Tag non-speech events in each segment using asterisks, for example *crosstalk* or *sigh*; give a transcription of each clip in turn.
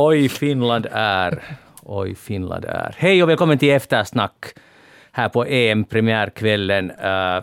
Oj, Finland är. Oj, Finland är. Hej och välkommen till Eftersnack här på EM-premiärkvällen. Uh,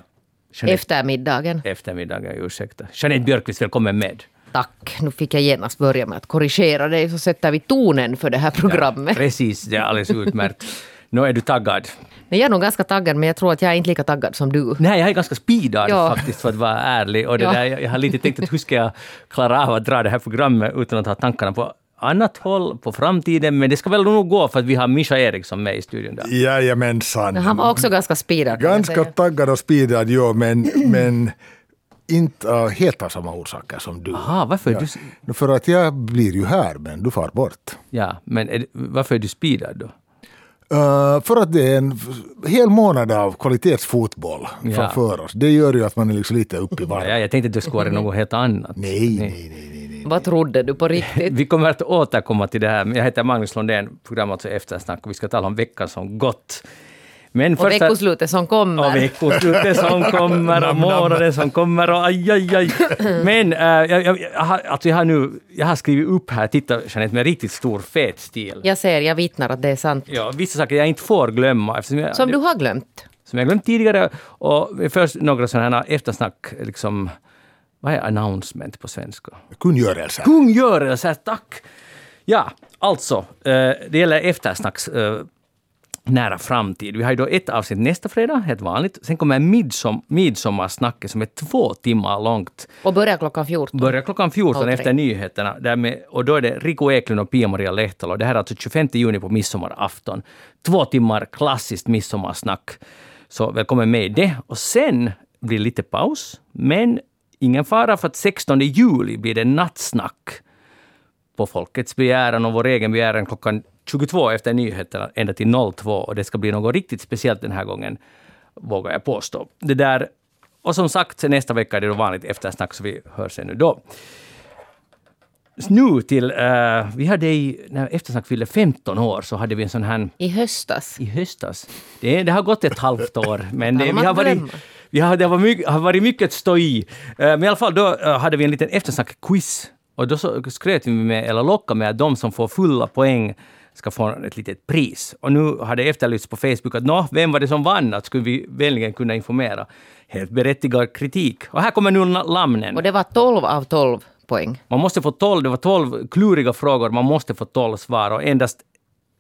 Eftermiddagen. Eftermiddagen, ursäkta. Jeanette Björkqvist, välkommen med. Tack. Nu fick jag genast börja med att korrigera dig, så sätter vi tonen för det här programmet. Ja, precis, det är alldeles utmärkt. Nu är du taggad. Men jag är nog ganska taggad, men jag tror att jag är inte lika taggad som du. Nej, jag är ganska speedad ja. faktiskt, för att vara ärlig. Och det ja. där, jag har lite tänkt att hur ska jag klara av att dra det här programmet utan att ha tankarna på annat håll på framtiden, men det ska väl nog gå för att vi har Mischa Eriksson med i studion. Där. Jajamensan. Han var också ganska speedad. Ganska taggad och speedad, ja, men, men inte av helt av samma orsaker som du. Aha, varför? Ja. Du... För att jag blir ju här, men du far bort. Ja, men är, varför är du speedad då? Uh, för att det är en hel månad av kvalitetsfotboll ja. framför oss. Det gör ju att man är liksom lite uppe i varv. Ja, jag tänkte att det skulle vara något helt annat. Nej, nej, nej. nej, nej, Vad trodde du på riktigt? *laughs* vi kommer att återkomma till det här. Jag heter Magnus Lundén, programmet alltså Eftersnack och vi ska tala om veckan som gått. Men och första... veckoslutet som kommer. Och veckoslutet som *laughs* kommer och månaden som kommer och aj, aj, aj. *laughs* Men äh, jag, jag, jag, har, alltså jag, har nu, jag har skrivit upp här, titta Jeanette, med riktigt stor fet stil. Jag ser, jag vittnar att det är sant. Ja, vissa saker jag inte får glömma. Jag, som du har glömt? Som jag glömt tidigare. Och först några sådana här eftersnack, liksom, vad är announcement på svenska? Kungörelser. Kungörelser, tack! Ja, alltså, eh, det gäller eftersnacks eh, nära framtid. Vi har ju då ett avsnitt nästa fredag, helt vanligt. Sen kommer midsom, midsommarsnacket som är två timmar långt. Och börjar klockan 14. Börjar klockan 14 efter nyheterna. Därmed, och då är det Rico Eklund och Pia-Maria Lehtalo. Det här är alltså 25 juni på midsommarafton. Två timmar klassiskt midsommarsnack. Så välkommen med i det. Och sen blir det lite paus. Men ingen fara för att 16 juli blir det nattsnack på folkets begäran och vår egen begäran klockan 22 efter nyheterna ända till 02 och det ska bli något riktigt speciellt den här gången, vågar jag påstå. Det där, och som sagt, nästa vecka är det vanligt eftersnack, så vi hörs ännu då. Nu till, uh, vi hade i, när Eftersnack fyllde 15 år så hade vi en sån här... I höstas? I höstas. Det, det har gått ett halvt år, men det, vi har varit, har, det varit mycket, har varit mycket stoj. Uh, men i alla fall, då uh, hade vi en liten eftersnack-quiz. Och då skröt vi med, eller lockade med att de som får fulla poäng ska få ett litet pris. Och nu har det efterlysts på Facebook att nå, vem var det som vann? Att skulle vi vänligen kunna informera? Helt berättigad kritik. Och här kommer nu namnen. Och det var 12 av 12 poäng. Man måste få 12, det var 12 kluriga frågor, man måste få 12 svar och endast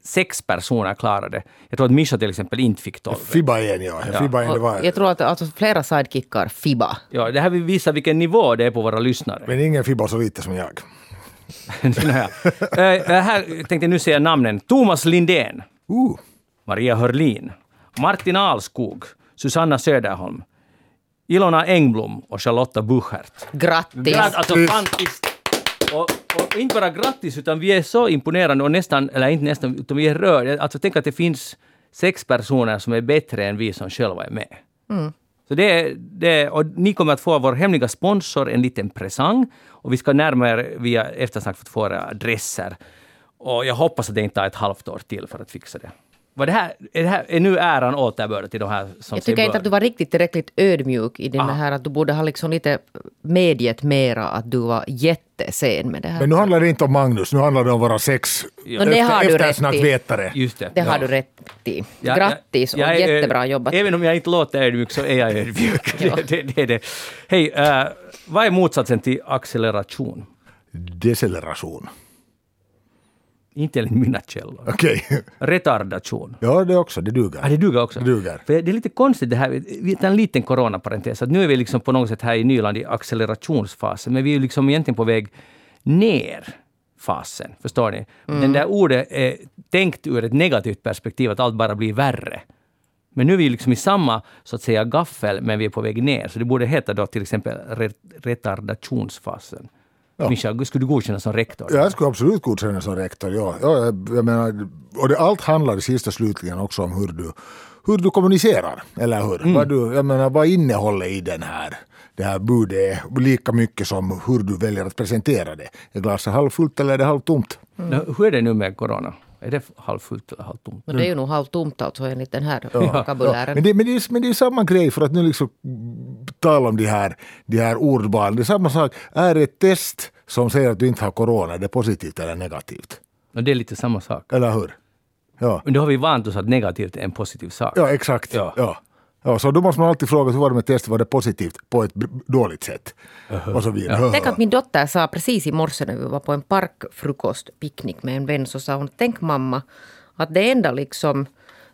sex personer klarade. Jag tror att Mischa till exempel inte fick 12. Fibba igen, ja. ja. Fibba igen, det var... Jag tror att alltså, flera sidekickar fibba. Ja, det här visar vilken nivå det är på våra lyssnare. Men ingen fibbar så lite som jag. *laughs* här. Äh, här tänkte jag nu säga namnen. Thomas Lindén. Uh. Maria Hörlin. Martin Alskog. Susanna Söderholm. Ilona Engblom och Charlotta Buchert. Grattis! Grat, alltså fantastiskt! Och, och, inte bara grattis, utan vi är så imponerande och nästan, eller inte nästan, utan vi är rörda. Alltså tänk att det finns sex personer som är bättre än vi som själva är med. Mm. Så det, det, och ni kommer att få vår hemliga sponsor en liten presang. Och vi ska närmare via eftersnack få våra adresser. Och jag hoppas att det inte tar ett halvt år till för att fixa det. Var det här, är, det här, är nu äran återbörd till de här som Jag tycker inte att du var riktigt tillräckligt ödmjuk i den Ah. här att du borde ha liksom lite medgett mera att du var jättesen med det här. Men nu handlar det inte om Magnus, nu handlar det om våra sex Men det har du eftersnackvetare. Just det. Det har Ja. du rätt i. Ja, Grattis och jag är- jättebra jobbat. Även om jag inte låter ödmjuk så är jag ödmjuk. *laughs* *laughs* det, det, det. Hej, eh, vad är motsatsen till acceleration? Deceleration. Inte enligt mina källor. Okej. *laughs* Retardation. Ja, det också. Det duger. Ja, det duger också. Det duger. För det är lite konstigt det här, vi tar en liten coronaparentes, att nu är vi liksom på något sätt här i Nyland i accelerationsfasen, men vi är ju liksom egentligen på väg ner fasen. Förstår ni? Mm. Den där ordet är tänkt ur ett negativt perspektiv, att allt bara blir värre. Men nu är vi liksom i samma, så att säga, gaffel, men vi är på väg ner. Så det borde heta då till exempel re retardationsfasen. Ja. Mischa, skulle du godkänna som rektor? Jag skulle absolut godkänna som rektor, ja. ja jag, menar, och det, allt handlar i sista slutligen också om hur du, hur du kommunicerar, eller hur? Mm. Vad, du, jag menar, vad innehållet i den här, det här budet är lika mycket som hur du väljer att presentera det. Är glaset halvfullt eller är det halvtomt? Nå, Hur är det nu med corona? Är det halvfullt eller halvtomt? Men det är ju nog halvtomt alltså enligt den här vokabulären. Men det, men, det är, men det är samma grej för att nu liksom tala om de här, de här ordvalen. Det är samma sak. Är det ett test som säger att du inte har corona, är det positivt eller negativt? Och det är lite samma sak. Eller hur? Ja, Men då har vi vant oss att negativt är en positiv sak. ja exakt. Ja. Ja. Ja. så då måste man alltid fråga hur var det med testet, var det positivt på ett dåligt sätt? Och så vidare. Tänk att min dotter sa precis i morse när vi var på en parkfrukostpicknick med en vän så sa hon Tänk mamma att det enda liksom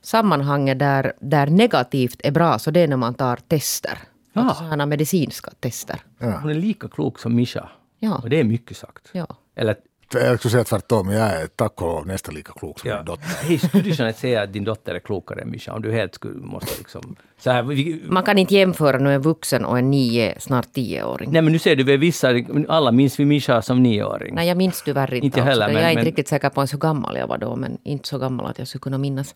sammanhanget där, där negativt är bra så det är när man tar tester. Ja. Alltså sådana medicinska tester. Hon är lika klok som Misha. Ja. Och det är mycket sagt. Ja. Eller, Jag skulle säga tvärtom, jag är tack och lov nästan lika klok som ja. min dotter. Hej, skulle du kunna säga att din dotter är klokare än Misha? Om du helt skulle måste liksom... Så här, vi, Man kan inte jämföra nu en vuxen och en nio, snart tioåring. nej men nu ser du väl vissa, alla minns vi Misha som nioåring. Nej, jag minns tyvärr inte. Inte heller, det. men- jag är inte men- riktigt säker på ens hur gammal jag var då, men inte så gammal att jag skulle kunna minnas.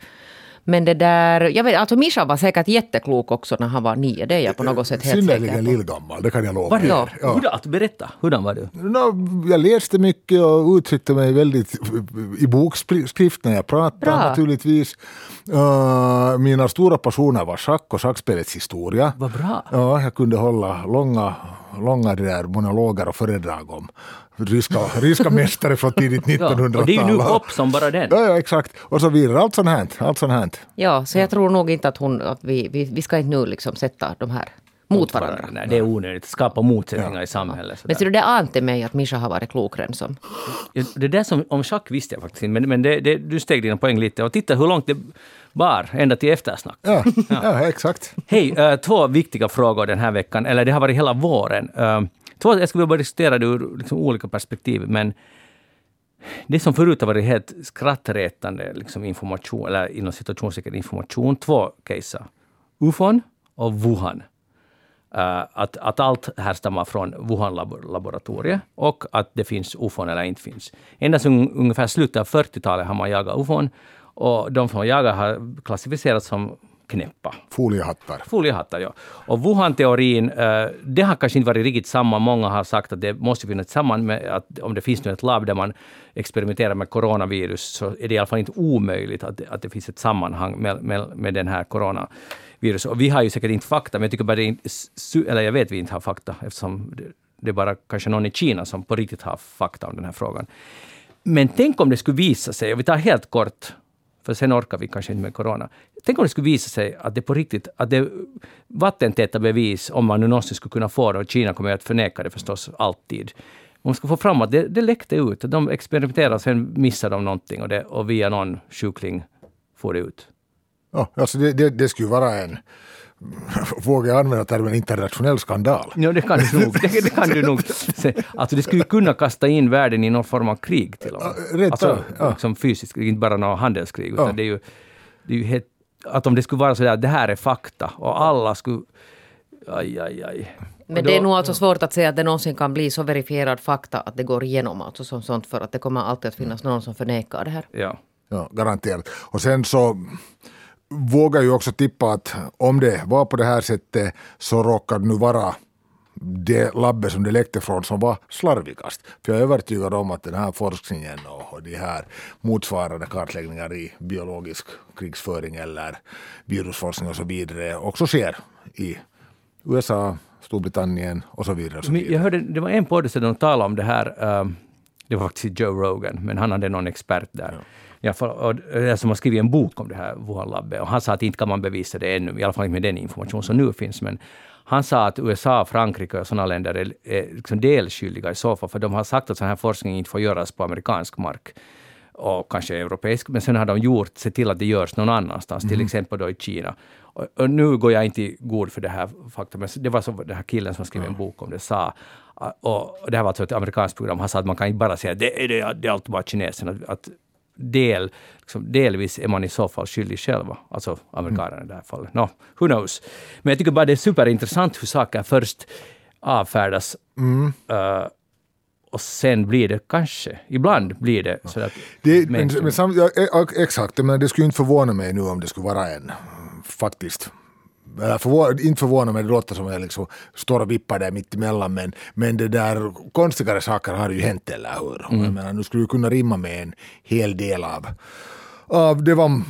Men det där, jag vet, alltså Mischa var säkert jätteklok också när han var nio, det är jag på något sätt helt säker Synnerligen på. lillgammal, det kan jag lova Var du? Ja. Ja. Hurdan, berätta, hurdan var du? Nå, jag läste mycket och uttryckte mig väldigt i bokskrift när jag pratade Bra. naturligtvis. Uh, mina stora passioner var schack och schackspelets historia. Vad bra. Ja, jag kunde hålla långa, långa där monologer och föredrag om ryska, ryska mästare från tidigt 1900-tal. Ja, och det är ju nu hopp som bara den. Ja, ja, exakt. Och så vidare. Allt sånt här. Allt sånt här. Ja, så jag tror nog inte att hon, att vi, vi, vi ska inte nu liksom sätta de här mot varandra. Nej, det är onödigt. Skapa motsättningar i samhället. Men ser du, det ante mig att Mischa har varit klokare än som. Ja, Det där som, om schack visste jag faktiskt inte, men, men det, det, du steg dina poäng lite. Och titta hur långt det bar, ända till eftersnack. Ja, ja. exakt. Hej, eh, två viktiga frågor den här veckan, eller det har varit hela våren. Eh, två, jag skulle vilja diskutera det ur liksom, olika perspektiv, men det som förut har varit helt skrattretande liksom, information, eller inom situationstecken information, två caser. UFON och Wuhan. Eh, att, att allt härstammar från Wuhan-laboratoriet och att det finns ufon eller inte finns. Ända sedan ungefär slutet av 40-talet har man jagat ufon och de som jagar har klassificerats som knäppa. Foliehattar. Foliehattar, ja. Och Wuhan-teorin, eh, det har kanske inte varit riktigt samma. Många har sagt att det måste finnas ett samband med att om det finns nu ett labb där man experimenterar med coronavirus så är det i alla fall inte omöjligt att, att det finns ett sammanhang med, med, med den här coronaviruset. Och vi har ju säkert inte fakta, men jag tycker bara det inte, eller jag vet vi inte har fakta eftersom det, det är bara kanske någon i Kina som på riktigt har fakta om den här frågan. Men tänk om det skulle visa sig, och vi tar helt kort, för sen orkar vi kanske inte med corona. Tänk om det skulle visa sig att det på riktigt, att det är vattentäta bevis, om man nu någonsin skulle kunna få det, och Kina kommer ju att förneka det förstås alltid. Om man ska få fram att det, det läckte ut, de experimenterade, sen missade de någonting och, det, och via någon sjukling får det ut. Ja, alltså det, det, det skulle vara en, vågar jag använda termen internationell skandal? Ja, det kan du nog. Det, det kan du nog. Alltså det skulle ju kunna kasta in världen i någon form av krig till och med. Rätt alltså, ja. liksom fysiskt, inte bara något handelskrig, utan Ja. det är ju, det är ju helt, att om det skulle vara så där, det här är fakta och alla skulle... Aj, aj, aj. Men det är nog alltså svårt att säga att det någonsin kan bli så verifierad fakta att det går igenom alltså som sånt för att det kommer alltid att finnas någon som förnekar det här. Ja. Ja, garanterat. Och sen så vågar ju också tippa att om det var på det här sättet så råkar det nu vara det labbet som det läckte från som var slarvigast. För jag är övertygad om att den här forskningen och, de här motsvarande kartläggningar i biologisk krigsföring eller virusforskning och så vidare också sker i USA, Storbritannien och så vidare. Och så vidare. jag hörde, det var en podd där de talade om det här, ehm, det var faktiskt Joe Rogan, men han hade någon expert där. I alla fall, och, som har skrivit en bok om det här Wuhan-labbet. Och han sa att inte kan man bevisa det ännu, i alla fall inte med den information som nu finns. Men han sa att USA, Frankrike och sådana länder är, är liksom delskyldiga i så fall, för de har sagt att sån här forskning inte får göras på amerikansk mark och kanske europeisk, men sen har de gjort, sett till att det görs någon annanstans, till exempel då i Kina. Och, och nu går jag inte i god för det här faktum, men det var så den här killen som skrev en bok om det sa, och det här var alltså ett amerikanskt program, han sa att man kan inte bara säga det är, det, det är allt bara kineserna, att, del, liksom, delvis är man i så fall skyldig själva, alltså amerikanerna i det här fallet. No, who knows? Men jag tycker bara det är superintressant hur saker först avfärdas eh, och sen blir det kanske, ibland blir det så att Det, men, men sam, ja, e- exakt, men det skulle inte förvåna mig nu om det skulle vara en, faktiskt. Eller förvå, inte förvåna mig, det låter som att jag liksom står och vippar där mitt emellan, men, men det där konstigare saker har ju hänt, eller hur? Mm. Jag menar, nu skulle du kunna rimma med en hel del av, av det var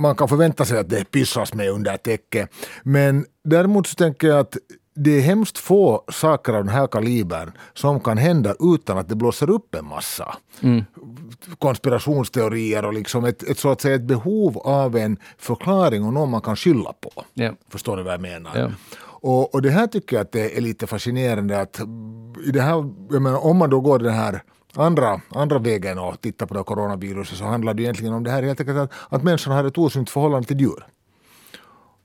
man kan förvänta sig att det pysslas med under täcket. Men däremot så tänker jag att det är hemskt få saker av den här kalibern som kan hända utan att det blåser upp en massa Mm. konspirationsteorier och liksom ett, ett, så att säga, ett behov av en förklaring och någon man kan skylla på. Ja. Förstår du vad jag menar? Ja. Och, och det här tycker jag att det är lite fascinerande att i det här, jag menar, om man då går den här andra, andra vägen och tittar på det coronaviruset så handlar det egentligen om det här helt enkelt att, att människan har ett osunt förhållande till djur.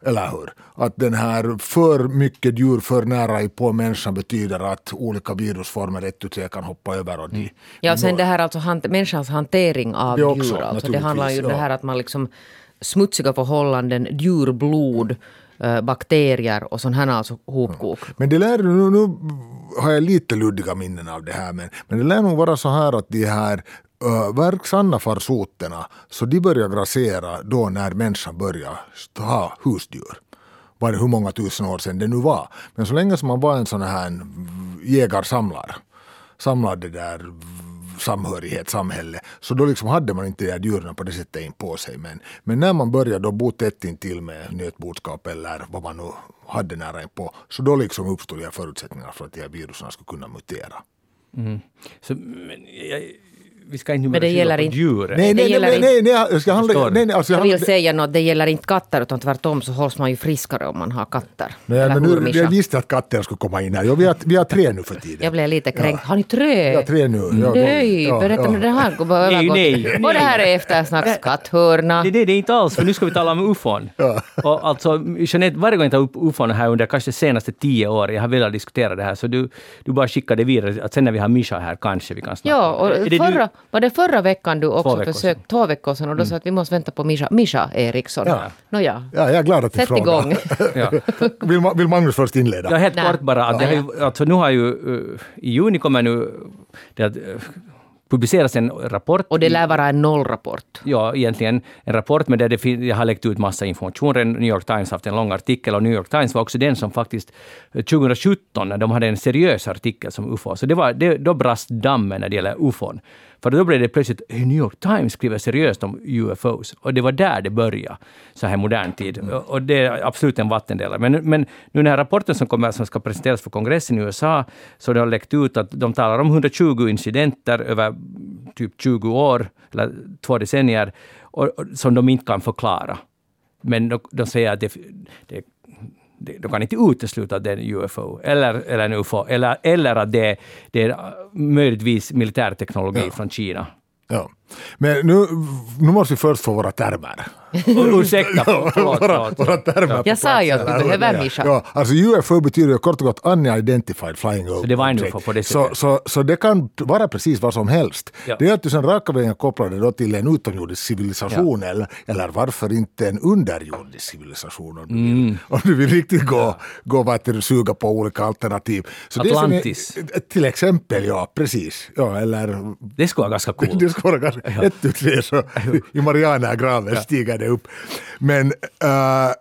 Eller hur? Att den här för mycket djur för nära på människan betyder att olika virusformer ett tre kan hoppa över. Och de, Ja, och sen det här alltså hant- människans hantering av Det också, djur. Alltså det handlar ju om naturligtvis, det ja. här att man liksom smutsiga förhållanden, djurblod, eh, bakterier och sån här alltså hopkok. Men det lär nu, nu har jag lite luddiga minnen av det här men, men det lär nog vara så här att de här uh, farsoterna så de börjar grassera då när människan börjar ha husdjur. Var det hur många tusen år sedan det nu var. Men så länge som man var en sån här jägarsamlare. Samlade det där samhörighet, samhälle. Så då liksom hade man inte de här djuren på det sättet in på sig. Men, men när man började då bo tätt intill med nötboskap eller vad man nu hade nära inpå, så då liksom uppstod de här förutsättningarna för att de här virusen skulle kunna mutera. Mm. Så, men, jag, vi ska inte Men det bara skylla gäller på inte- djuret. Nej, nej, nej, nej, nej, nej, jag ska handla, nej, nej, alltså jag Jag vill säga något, det gäller inte katter utan tvärtom så hålls man ju friskare om man har katter. nej, men nu, jag visste att katten skulle komma in här. Vi, har, vi har tre nu för tiden. Jag blev lite kränkt. Har ni tre? Jag har tre nu. Ja, Nej, ja, berätta ja. nu det här. går bara *laughs* Nej, övergått. nej, Och det här är eftersnackskatthörna. Det, det, det är inte alls, för nu ska vi tala om ufon. Och alltså, Jeanette, varje gång jag tar upp ufon här under kanske de senaste tio åren, jag har velat diskutera det här, så du, du bara skickar det vidare, att sen när vi har Mischa här kanske vi kan snacka. Ja, och förra, var det förra veckan du också veckor försökte, två veckor sedan, och då sa att vi måste vänta på Mischa, Mischa Eriksson. Ja. Nåja, Ja, jag är glad att du sätt frågar. igång. *laughs* Ja. vill, vill Magnus först inleda? Ja, helt Nej. kort bara. Att det har ju, alltså, nu har ju, uh, I juni kommer nu det att, uh, publiceras en rapport. Och det lär vara en nollrapport. Ja, egentligen en rapport, men där det, jag har läckt ut massa information. New York Times har haft en lång artikel och New York Times var också den som faktiskt eh, 2017, när de hade en seriös artikel som UFO, så det var, det, då brast dammen när det gäller UFOn. För då blev det plötsligt, "Hey, New York Times skriver seriöst om UFOs. Och det var där det började, så här modern tid. Och, och det är absolut en vattendelare. Men, men nu den här rapporten som, kommer, som ska presenteras för kongressen i USA, så det har läckt ut att de talar om 120 incidenter över typ 20 år, eller två decennier, och, och, som de inte kan förklara. Men de, de säger att det, det, de kan inte utesluta att det är en UFO, eller, eller en UFO, eller, eller att det, det är möjligtvis militärteknologi från Kina. Ja. Men nu, nu måste vi först få våra termer. *laughs* Ursäkta, Ja, förlåt. våra, våra termer Jag sa ju att du behöver Mischa. Ja, alltså UFO betyder ju kort och gott unidentified flying object. det var en UFO på det så, sättet. så, så det kan vara precis vad som helst. Ja. Det är att du sen raka vägen kopplar det då till en utomjordisk civilisation eller, eller varför inte en underjordisk civilisation om du vill, Mm. *laughs* om du vill riktigt gå, gå vad det, suga på olika alternativ. Så det är Atlantis. till exempel, ja precis. Ja, eller Det skulle vara ganska coolt. *laughs* det ska vara ganska ett, tu, tre, så i Marianagraven stiger det upp. Men äh,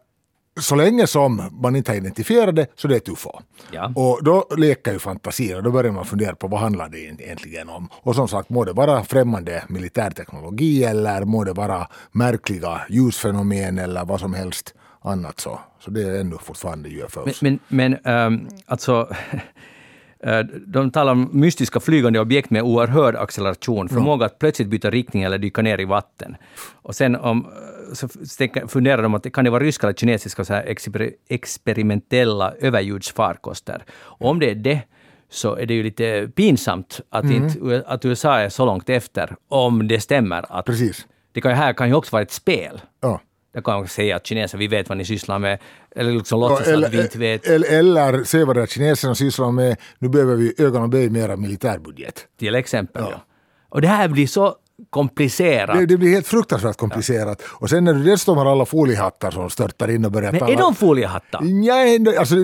så länge som man inte har identifierat det så det är ett UFO. Ja. Och då leker ju fantasin och då börjar man fundera på vad handlar det egentligen om. Och som sagt, må det vara främmande militärteknologi eller må det vara märkliga ljusfenomen eller vad som helst annat så. Så det är ännu fortfarande UFOs. Men, men, men ähm, alltså, de talar om mystiska flygande objekt med oerhörd acceleration, förmåga att plötsligt byta riktning eller dyka ner i vatten. Och sen om, äh, så funderar de att det kan det vara ryska eller kinesiska så här exper, experimentella överljudsfarkoster. Och om det är det, så är det ju lite pinsamt att, inte, att USA är så långt efter, om det stämmer. Att Precis. det kan, här kan ju också vara ett spel. Ja. Det kan man säga att kineser, vi vet vad ni sysslar med, eller liksom låtsas eller, att vi inte vet. eller, eller se vad det är kineserna sysslar med. Nu behöver vi ögon och böj mera militärbudget. Till exempel. Ja. Och det här blir så komplicerat. Det, det blir helt fruktansvärt komplicerat. Och sen när du dessutom har alla foliehattar som störtar in och börjar Men tala... är de foliehattar? Ja, en, alltså,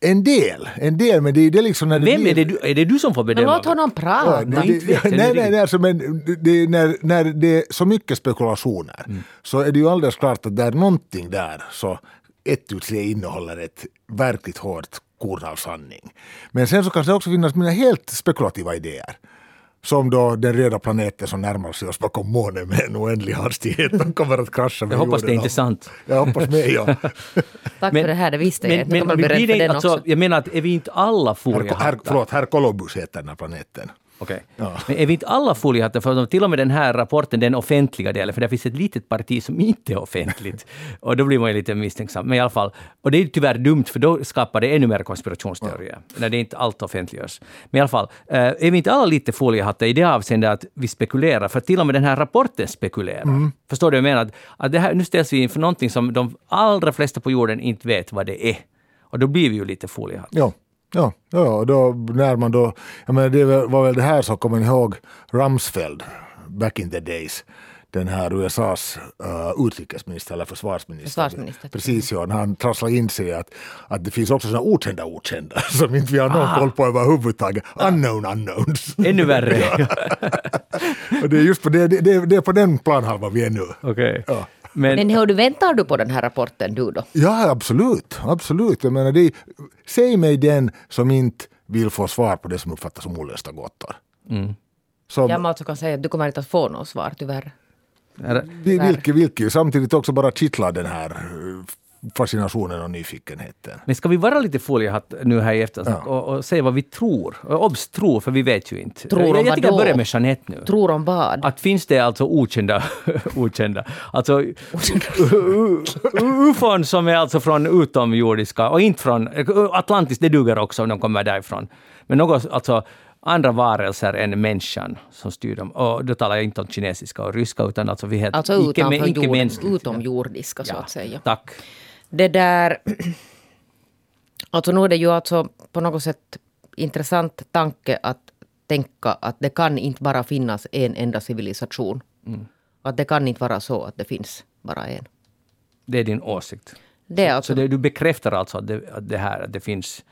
en del. En del, men det är det liksom när det Vem blir... är det, du, är det du som får Men bedöma? låt honom Ja, prata. det, inte vet det, jag nej, nej, nej, alltså, men det, det, när, när det är så mycket spekulationer Mm. så är det ju alldeles klart att det är någonting där så ett tre innehåller ett verkligt hårt korn av sanning. Men sen så kan det också finnas mina helt spekulativa idéer. Som då den röda planeten som närmar sig oss bakom månen med en oändlig hastighet. De kommer att krascha med Jag hoppas det är jorden. inte sant. Jag hoppas med, ja. *laughs* Tack Men- för det här, det visste jag Men, inte. Jag men, blir det den alltså, också. jag menar att är vi inte alla her, förlåt, herr Columbus heter den här planeten. Okej. Ja. Men är vi inte alla foliehattar? För till och med den här rapporten, den offentliga delen, för det finns ett litet parti som inte är offentligt. *laughs* och då blir man ju lite misstänksam. Men i alla fall, och det är tyvärr dumt, för då skapar det ännu mer konspirationsteorier. När det inte allt offentliggörs. Men i alla fall, eh, är vi inte alla lite foliehattar i det avseendet att vi spekulerar? För till och med den här rapporten spekulerar. Förstår du vad jag menar? Att det här, nu ställs vi inför någonting som de allra flesta på jorden inte vet vad det är. Och då blir vi ju lite foliehattar. Ja, ja, ja, då när man då, jag menar det var väl det här som kommer ihåg Rumsfeld back in the days. Den här USAs uh, utrikesminister eller försvarsminister. Försvarsminister. Precis, ja, när han trasslade in sig att, att det finns också sådana okända okända *laughs* som inte vi har någon Ah. koll på överhuvudtaget. Unknown unknowns. Ännu värre. *laughs* och det är just på, det, det, det, är på den planhalvan vi är nu. Okej. Ja. Men, Men hur du väntar du på den här rapporten du då? Ja, absolut. absolut. Jag menar, det, säg mig den som inte vill få svar på det som uppfattas som olösta gåtor. Som, Jag alltså kan säga att du kommer inte att få något svar tyvärr. vi- vilket, vilket samtidigt också bara kittlar den här fascinationen och nyfikenheten. Men ska vi vara lite foliehatt nu här i eftersnack och, och säga vad vi tror? Obs, tror, för vi vet ju inte. Tror om jag, jag tycker jag börjar med Jeanette nu. Tror om vad? Att finns det alltså okända, okända, alltså ufon som är alltså från utomjordiska och inte från, Atlantis det duger också om de kommer därifrån. Men något, alltså andra varelser än människan som styr dem. Och då talar jag inte om kinesiska och ryska utan alltså vi heter Alltså utanför jorden, icke-mänskligt. utomjordiska så Ja, att säga. Tack. Det där... *clears throat* Alltså nu är det ju alltså på något sätt intressant tanke att tänka att det kan inte bara finnas en enda civilisation. Att det kan inte vara så att det finns bara en. Det är din åsikt. Det är Så alltså... det, du bekräftar alltså att det, att det här att det finns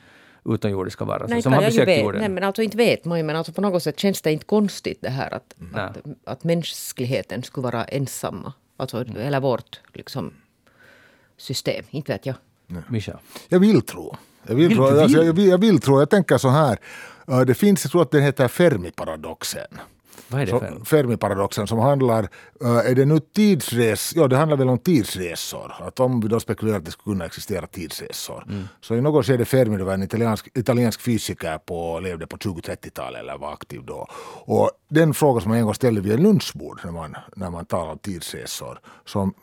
utomjordiska varelser Nej, som har besökt vet, jorden? nej, men alltså inte vet man men alltså på något sätt känns det inte konstigt det här att, Nej. att, att mänskligheten skulle vara ensamma. Alltså, eller vårt liksom, system, inte vet jag. Mischa? Jag vill tro. Jag vill, Vill tro, alltså, jag, vill, jag vill tro. Jag tänker så här. eh, Det finns, jag tror att den heter Fermi-paradoxen. Vad är det för? Fermi-paradoxen som handlar, eh, är det nu tidsres, ja det handlar väl om tidsresor. Att om vi då spekulerar att det skulle kunna existera tidsresor. Så i något skede Fermi det var en italiensk, italiensk fysiker på, levde på 20-30-talet eller var aktiv då. Och den fråga som man en gång ställde vid ett lunchbord när man, när man talar om tidsresor. Som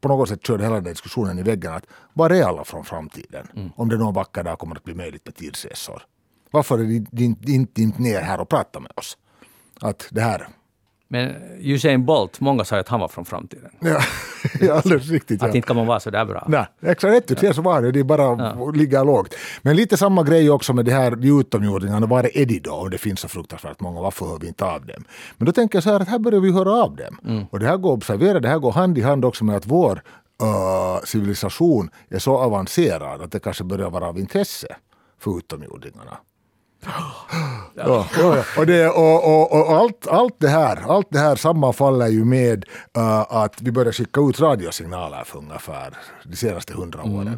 på något sätt körde hela den diskussionen i väggen. Att var är alla från framtiden? Om det någon vacker dag kommer att bli möjligt med tidsresor. Varför är de inte, inte, inte ner här och pratar med oss? Att det här Men Usain Bolt, många sa att han var från framtiden. Ja, *laughs* ja alldeles riktigt. Att Ja. inte kan man vara så där bra. Nej, exakt rätt ut, så var det. Det bara att ligga lågt. Men lite samma grej också med det här de utomjordingarna. Var är de då? Och det finns så fruktansvärt många. Varför hör vi inte av dem? Men då tänker jag så här att här börjar vi höra av dem. Och det här går att observera. Det här går hand i hand också med att vår uh, civilisation är så avancerad att det kanske börjar vara av intresse för utomjordingarna. Ja, ja. Och, det, och, och, och allt, allt, det här, allt det här sammanfaller ju med uh, att vi började skicka ut radiosignaler för ungefär de senaste hundra åren.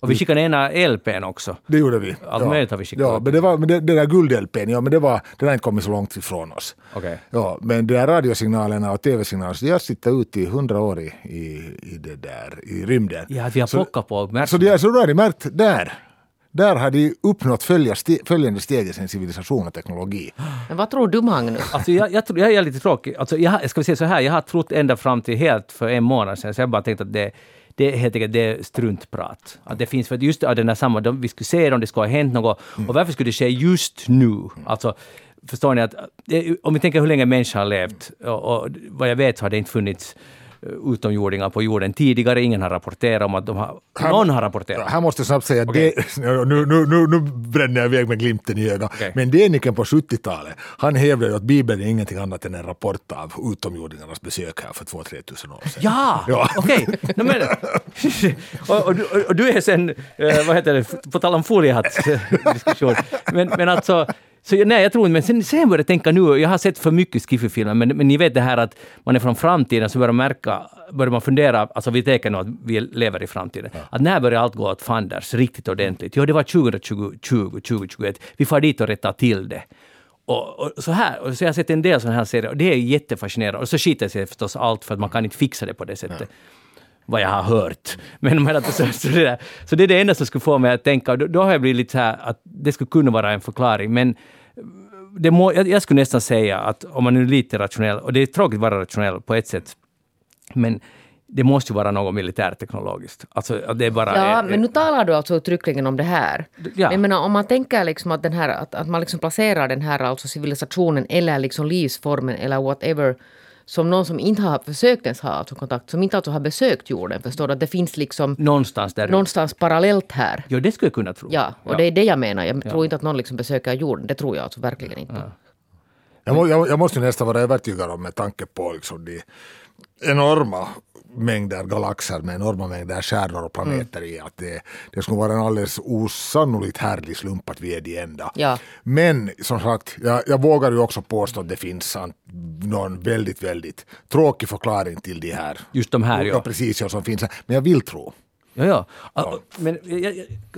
Och vi skickade ena LPn också. Det gjorde vi. Allt ja. möjligt har vi skickat Ja, men det, var, men det, det där guld-LPn, ja, men det var, den har inte kommit så långt ifrån oss. Okej. Ja, men de där radiosignalerna och tv-signalerna, så de har sittat ute i hundra år i, i, i, det där, i rymden. Ja, att vi har Så- plockat på märkt. Så, de, är- så då har de märkt, där, där har de uppnått följande steg i sin civilisation och teknologi. Men vad tror du Magnus? Alltså jag, jag, tror, jag är lite tråkig. Alltså jag, ska vi säga så här, jag har trott ända fram till helt för en månad sedan, så jag bara tänkt att det, det är helt enkelt det är struntprat. Att det finns, för just av den där samma, de, vi skulle se om det skulle ha hänt något, och varför skulle det ske just nu? Alltså, förstår ni att, om vi tänker hur länge människan har levt, och, och vad jag vet har det inte funnits utomjordingar på jorden tidigare, ingen har rapporterat om att de har, någon har rapporterat. Här måste jag snabbt säga Okej. det, *laughs* nu, nu, nu, nu bränner jag iväg med glimten i ögat. Okej. Men Deniken på 70-talet, han hävdade att Bibeln är ingenting annat än en rapport av utomjordingarnas besök här för 2-3 tusen år sedan. Ja, Ja. okej. *laughs* No, men, *laughs* och, och, du, och du är sen, eh, vad heter det, på tal om foliehatt-diskussion. Men, men alltså, så, jag- nej, jag tror inte, men sen, sen började jag tänka nu, jag har sett för mycket skiffy-filmer, men, men ni vet det här att man är från framtiden, så börjar man märka, börjar man fundera, alltså vi tänker nog att vi lever i framtiden, att när börjar allt gå åt fanders riktigt ordentligt? Jo, det var 2020, 2021. Vi får dit och rättar till det. Och, och, så här, och så jag har sett en del sådana här serier och det är jättefascinerande. Och så skiter sig förstås allt för att man kan inte fixa det på det sättet. Vad jag har hört. *laughs* Men, men att, så, så, det där, så det är det enda som skulle få mig att tänka, då, då har jag blivit lite så här att det skulle kunna vara en förklaring. Men det må, jag, jag skulle nästan säga att om man är lite rationell, och det är tråkigt att vara rationell på ett sätt, men det måste ju vara något militärteknologiskt. Alltså, det är bara Ja, men nu talar du alltså uttryckligen om det här. Ja. Jag menar, om man tänker liksom att, den här, att, att man liksom placerar den här alltså civilisationen eller liksom livsformen eller whatever som någon som inte har försökt ens ha alltså kontakt, som inte alltså har besökt jorden, förstår du? Att det finns liksom någonstans där. någonstans parallellt här. Jo, det skulle jag kunna tro. Ja, och det är det jag menar. Jag tror inte att någon liksom besöker jorden. Det tror jag alltså verkligen inte. Jag, må, jag, jag måste ju nästan vara övertygad om med tanke på liksom de enorma mängder galaxer med enorma mängder stjärnor och planeter i att det, det skulle vara en alldeles osannolikt härlig slump att vi är de enda. Ja. Men som sagt, jag, jag vågar ju också påstå att det finns sant- någon väldigt, väldigt tråkig förklaring till de här. Just de här, ja. ja. precis, ja, som finns här. Men jag vill tro. Ja, ja. Ah, Men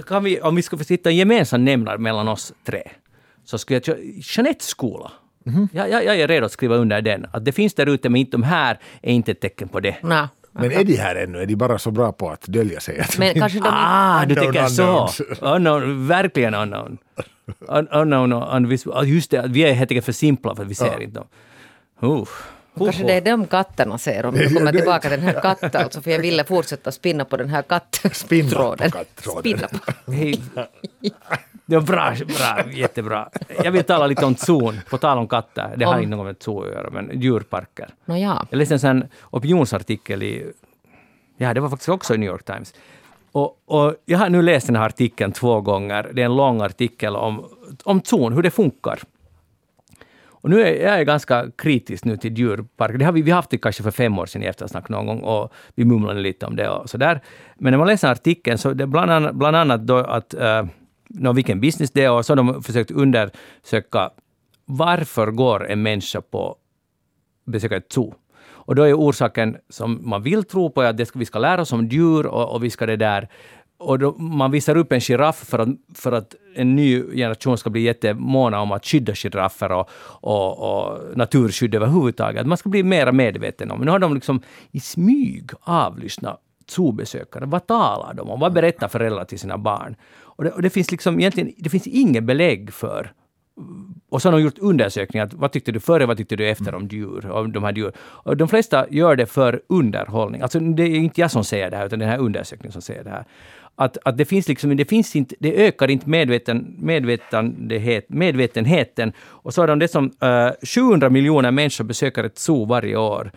kan vi, om vi ska hitta en gemensam nämnare mellan oss tre, så skulle jag... köra- Jeanettes skola. Mhm. Jag, jag, jag är redo att skriva under den. Att det finns där ute, men inte de här är inte ett tecken på det. Nå, Men är de här ännu? Är de bara så bra på att dölja sig? Men kanske de inte... Ah, du tänker så! Unknown, verkligen unknown. Un, unknown, un, ah, just det, vi är helt enkelt för simpla för att vi ser inte dem. Uh. Kanske det är de katterna ser om vi kommer tillbaka till den här katten. Alltså, för jag ville fortsätta spinna på den här Spinna kattråden. på kattråden. Spinna på. Hej. Det var bra, bra, jättebra. Jag vill tala lite om zon, på tal om katter. Det har Om- inte något med zoo att göra, men djurparker. Nåja. Jag läste en sån opinionsartikel i... Ja, det var faktiskt också i New York Times. Och, och jag har nu läst den här artikeln två gånger. Det är en lång artikel om, om zon, hur det funkar. Och nu är jag är ganska kritisk nu till djurparker. Det har vi, vi haft det kanske för fem år sedan i eftersnack någon gång och vi mumlade lite om det och så där. Men när man läser artikeln så det är bland annat, bland annat då att eh, uh, no, vilken business det är och så har de försökt undersöka varför går en människa på besöka ett zoo. Och då är orsaken som man vill tro på att det ska, vi ska lära oss om djur och, och vi ska det där och då, man visar upp en giraff för att, för att en ny generation ska bli jättemåna om att skydda giraffer och, och, och naturskydd överhuvudtaget. Man ska bli mer medveten om. Nu har de liksom i smyg avlyssnat zoobesökare. Vad talar de om? Vad berättar föräldrar till sina barn? Och det, och det finns liksom egentligen det finns inget belägg för och så har de gjort undersökningar. att Vad tyckte du före, vad tyckte du efter om djur? Om de, här djur. Och de flesta gör det för underhållning. Alltså det är inte jag som säger det här, utan den här undersökningen som säger det här. Att, att det finns liksom, det finns inte, det ökar inte medveten, medvetenhet, medvetenheten. Och så har de det som eh, uh, 700 miljoner människor besöker ett zoo varje år.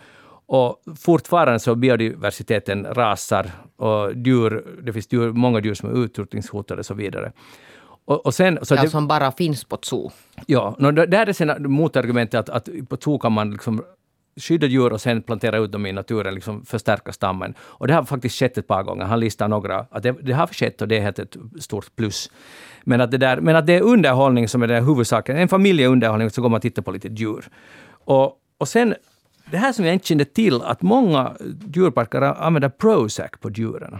Och fortfarande så biodiversiteten rasar och djur, det finns djur, många djur som är utrotningshotade och så vidare. Och, och sen, så Ja, det, som bara finns på zoo. Ja, no, det- där är sen motargumentet att, att på zoo kan man liksom skydda djur och sen plantera ut dem i naturen, liksom förstärka stammen. Och det har faktiskt skett ett par gånger. Han listar några, att det, det har skett och det är helt ett stort plus. Men att, det där, men att det är underhållning som är den huvudsaken. En familjeunderhållning, så går man och tittar på lite djur. Och, och sen, det här som jag inte kände till, att många djurparker använder Prozac på djuren.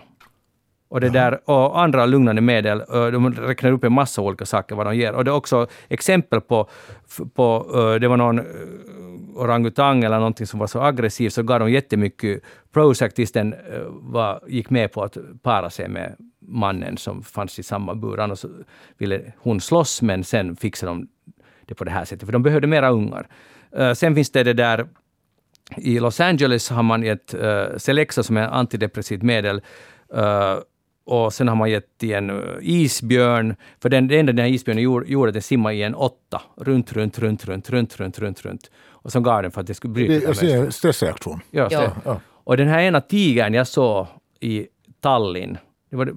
Och, det där, och andra lugnande medel. De räknar upp en massa olika saker vad de ger. Och det är också exempel på, på det var någon orangutang eller någonting som var så aggressiv, så gav de jättemycket Prozac tills den var, gick med på att para sig med mannen som fanns i samma bur. Annars ville hon slåss, men sen fixade de det på det här sättet, för de behövde mera ungar. Sen finns det det där i Los Angeles har man gett uh, Celexa som är ett antidepressivt medel. eh, och sen har man gett till en eh, isbjörn. För den, det enda den här isbjörnen gjorde, gjorde att den simmade i en åtta. Runt, runt, runt, runt, runt, runt, runt, runt. Och sen gav den för att det skulle bryta. Det, det är en stressreaktion. Ja, ja. ja, Och den här ena tigern jag såg i Tallinn, det var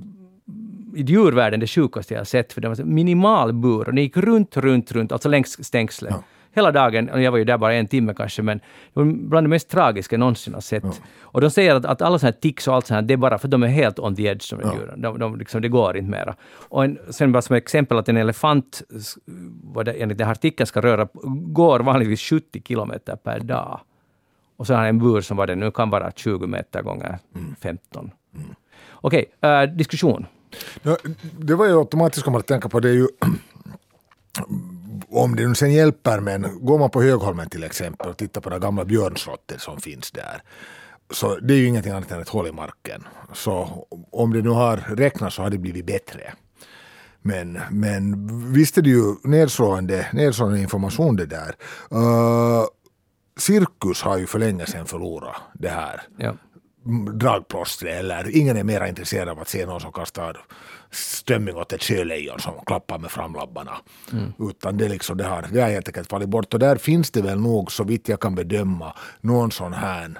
i djurvärlden det sjukaste jag sett, för det var en minimal bur och den gick runt, runt, runt, alltså längs stängslet. Ja. Hela dagen, och jag var ju där bara en timme kanske, men det var bland det mest tragiska jag någonsin har sett. Och de säger att, att alla sådana här tics och allt sånt här, det är bara för att de är helt on the edge, de här djuren. De, de, liksom, det går inte mera. Och en, sen bara som exempel att en elefant, vad det, enligt den här artikeln ska röra, går vanligtvis 70 kilometer per dag. Och så har han en bur som var det nu kan vara 20 meter gånger 15. Okej, eh, diskussion. Ja, det var ju automatiskt kommer att tänka på det är ju om det nu sen hjälper, men går man på Högholmen till exempel och tittar på det gamla björnslottet som finns där, så det är ju ingenting annat än ett hål i marken. Så om det nu har räknat så har det blivit bättre. Men, men visst är det ju nedslående, nedslående information det där. Uh, cirkus har ju för länge sedan förlorat det här Ja. dragplåstret eller ingen är mer intresserad av att se någon som kastar strömming åt ett sjölejon som klappar med framlabbarna. Utan det, liksom, det, har, det har helt enkelt fallit bort och där finns det väl nog så vitt jag kan bedöma någon sån här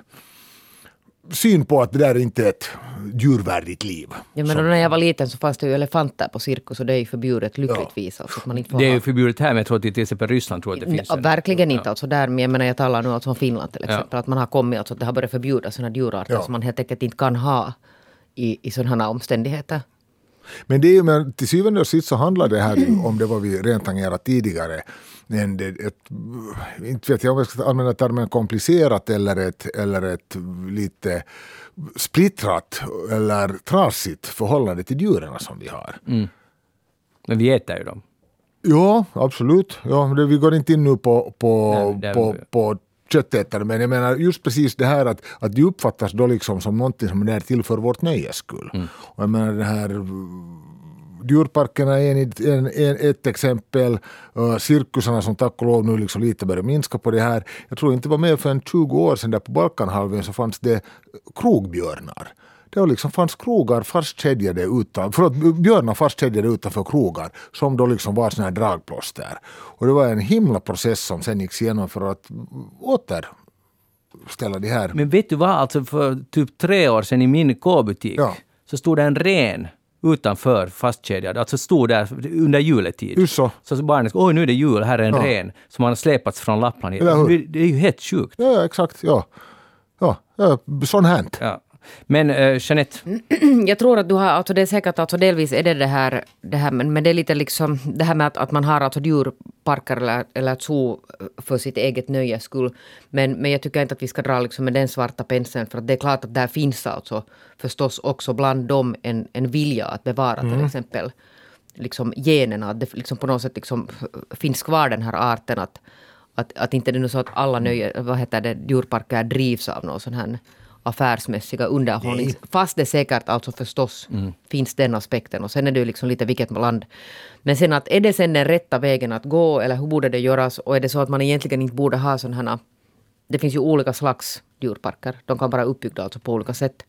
syn på att det där är inte är ett djurvärdigt liv. Ja, men när jag var liten så fanns det ju elefanter på cirkus och det är ju förbjudet lyckligtvis. Alltså, att man inte får Det är ha- ju förbjudet här, men jag tror att till exempel Ryssland tror jag att det finns Ja, en- verkligen inte Ja. alltså där, men jag menar jag talar nu alltså om Finland till exempel. Att man har kommit, alltså att det har börjat förbjudas sådana djurarter Ja. som man helt enkelt inte kan ha i, i sådana omständigheter. Men det är ju, men till syvende och sist så handlar det här om det vad vi redan tangerat tidigare. En, ett, inte vet jag om jag ska använda termen komplicerat eller ett, eller ett lite splittrat eller trasigt förhållande till djuren som vi har. Men vi äter ju dem. Ja, absolut. Ja, det, vi går inte in nu på, på, Nej, på, på köttätare, men jag menar just precis det här att, att det uppfattas då liksom som någonting som är till för vårt nöjes skull. Och jag menar det här djurparkerna är en, en, en, ett exempel. Uh, cirkusarna som tack och lov nu liksom lite börjar minska på det här. Jag tror inte det var mer för en 20 år sedan där på Balkanhalvön så fanns det krogbjörnar. Det var liksom fanns krogar fastkedjade utan, förlåt, björnar fastkedjade utanför krogar som då liksom var såna här dragplåster. Och det var en himla process som sen gick igenom för att återställa det här. Men vet du vad, alltså för typ tre år sedan i min K-butik Ja. så stod det en ren utanför fastkedjad, alltså stod där under juletid. Just så. Så barnen oj nu är det jul, här är en Ja. ren som har släpats från Lappland. Det är ju helt sjukt. Ja, exakt. Ja. Ja, ja sånt hänt. Ja. Men uh, Jeanette, *clears throat* Jag tror att du har, alltså det är säkert, alltså delvis är det det här, det här men, men det är lite liksom det här med att, att man har alltså djurparker eller, eller ett zoo för sitt eget nöjes skull. Men, men jag tycker inte att vi ska dra liksom med den svarta penseln för att det är klart att där finns alltså förstås också bland dem en, en vilja att bevara till exempel liksom generna, att det liksom på något sätt liksom finns kvar den här arten att, att, att inte det är så att alla nöje, vad heter det, djurparker drivs av någon sån här affärsmässiga underhållning. Fast det säkert alltså förstås finns den aspekten. Och sen är det ju liksom lite vilket land. Men sen att är det sen den rätta vägen att gå eller hur borde det göras? Och är det så att man egentligen inte borde ha sådana här det finns ju olika slags djurparker. De kan vara uppbyggda alltså på olika sätt.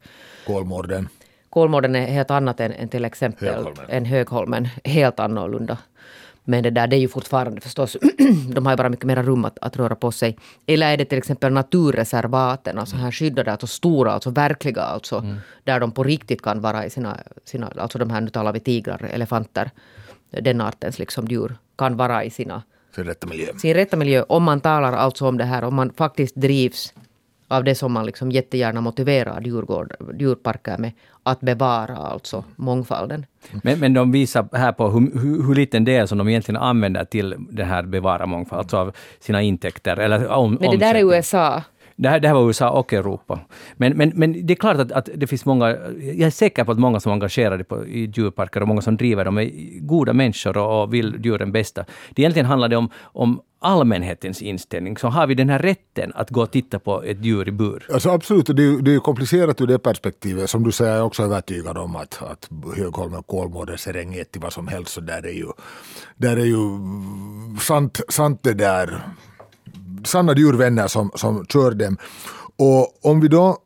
Kolmården. Kolmården är helt annat än, än till exempel Högholmen. än Högholmen. Helt annorlunda. Men det där, det är ju fortfarande förstås, *clears throat* de har ju bara mycket mer rum att, att röra på sig. Eller är det till exempel naturreservaten, alltså här skyddade, alltså stora, alltså verkliga, alltså där de på riktigt kan vara i sina, sina alltså de här, nu talar vi tigrar, elefanter, den artens liksom djur, kan vara i sina För rätta miljö. sin rätta miljö om man talar alltså om det här, om man faktiskt drivs av det som man liksom jättegärna motiverar djurgård, djurparker med, att bevara alltså mångfalden. men, men de visar här på hur, hur, hur liten del som de egentligen använder till det här bevara mångfald, alltså av sina intäkter. Eller om, Men det där är omsättning. USA. Det här, det här var USA och Europa. Men, men, men det är klart att, att det finns många, jag är säker på att många som är engagerade på, i djurparker och många som driver dem är goda människor och, och vill djuren bästa. Det egentligen handlar det om, om allmänhetens inställning. Så har vi den här rätten att gå och titta på ett djur i bur? Alltså absolut, det är, det är komplicerat ur det perspektivet. Som du säger, jag är också övertygad om att, att Högholmen, Kolmården, Serengeti, vad som helst, så där är ju, där är ju sant, sant det där, sanna djurvänner som, som kör dem. Och om vi då,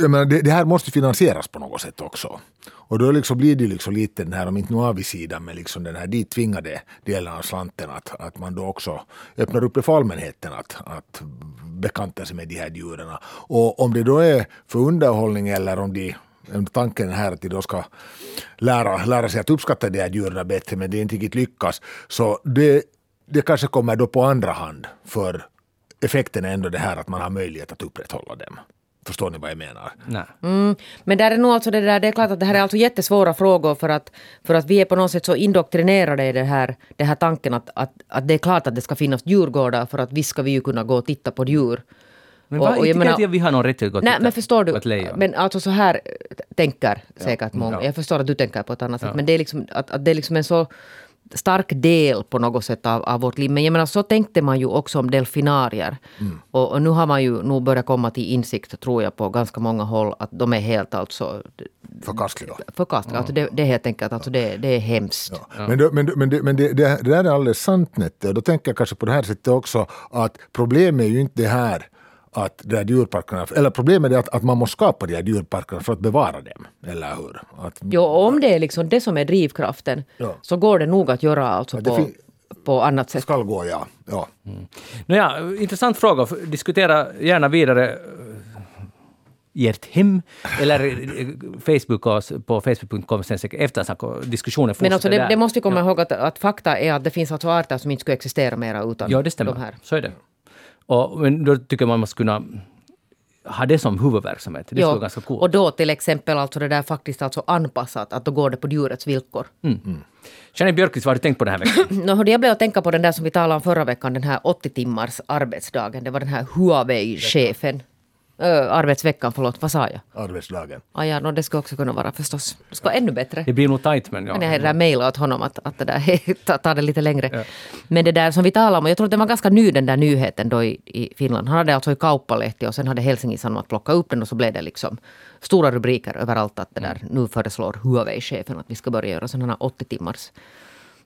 jag menar, det, det här måste finansieras på något sätt också. Och då liksom blir det liksom lite den här, om inte nu avigsidan, men liksom den här dit tvingade delen av slanten att, att man då också öppnar upp det för allmänheten att, att bekanta sig med de här djuren. Och om det då är för underhållning eller om de tanken är här att de då ska lära, lära sig att uppskatta de här djuren bättre men det inte riktigt lyckas. Så det, det kanske kommer då på andra hand för effekten är ändå det här att man har möjlighet att upprätthålla dem. Förstår ni vad jag menar? Nej. Mm. Men där är nog alltså det där, det är klart att det här är alltså jättesvåra frågor för att, för att vi är på något sätt så indoktrinerade i det här, det här tanken att, att, att det är klart att det ska finnas djurgårdar för att visst ska vi ju kunna gå och titta på djur. Men Och- vad, och jag inte menar- vet jag vi har någon rätt att gå och Nej titta men förstår på du, ett lejon. men alltså så här tänker säkert många. ja. Jag förstår att du tänker på ett annat sätt. Ja. Men det är liksom, att, att det är liksom en så stark del på något sätt av, av vårt liv. Men jag menar, så tänkte man ju också om delfinarier. Mm. Och, och, nu har man ju nog börjat komma till insikt, tror jag, på ganska många håll att de är helt alltså Förkastliga. Förkastliga. Alltså det, det är helt enkelt alltså det, det är hemskt. Ja. Ja. Men, det, men, men, det, men det, det, det där är alldeles sant Nette. Och då tänker jag kanske på det här sättet också att problemet är ju inte det här att de här djurparkerna, eller problemet är att, att man måste skapa de här djurparkerna för att bevara dem. Eller hur? Att, jo, om det är liksom det som är drivkraften ja. så går det nog att göra alltså på, på annat sätt. Skall gå, ja. ja. Mm. Nåja, intressant fråga. Diskutera gärna vidare i ert hem eller Facebook på facebook.com eftersnack och diskussionen Men alltså det, det, måste vi komma ja. ihåg att, att fakta är att det finns alltså arter som inte skulle existera mera utan ja, det stämmer. de här. Så är det. Och, men då tycker man man måste kunna ha det som huvudverksamhet. Det skulle vara ganska coolt. Och då till exempel alltså det där faktiskt alltså anpassat, att då går det på djurets villkor. Mm. Mm. Jeanette Björkqvist, vad har du tänkt på den här veckan? *laughs* no, jag blev att tänka på den där som vi talade om förra veckan, den här 80 timmars arbetsdagen. Det var den här Huawei-chefen Ö, arbetsveckan, förlåt, vad sa jag? Arbetsdagen. Ah, ja, no, det skulle också kunna vara förstås. Det ska vara ännu bättre. Det blir nog tajt men ja. Jag hade mejlat åt honom att, att det där, ta, ta det lite längre. Ja. Men det där som vi talade om, jag tror att det var ganska ny den där nyheten då i, i Finland. Han hade alltså i Kauppalehti och sen hade Helsingin Sanomat plockat upp den och så blev det liksom stora rubriker överallt att det där, nu föreslår Huawei-chefen att vi ska börja göra sådana 80 timmars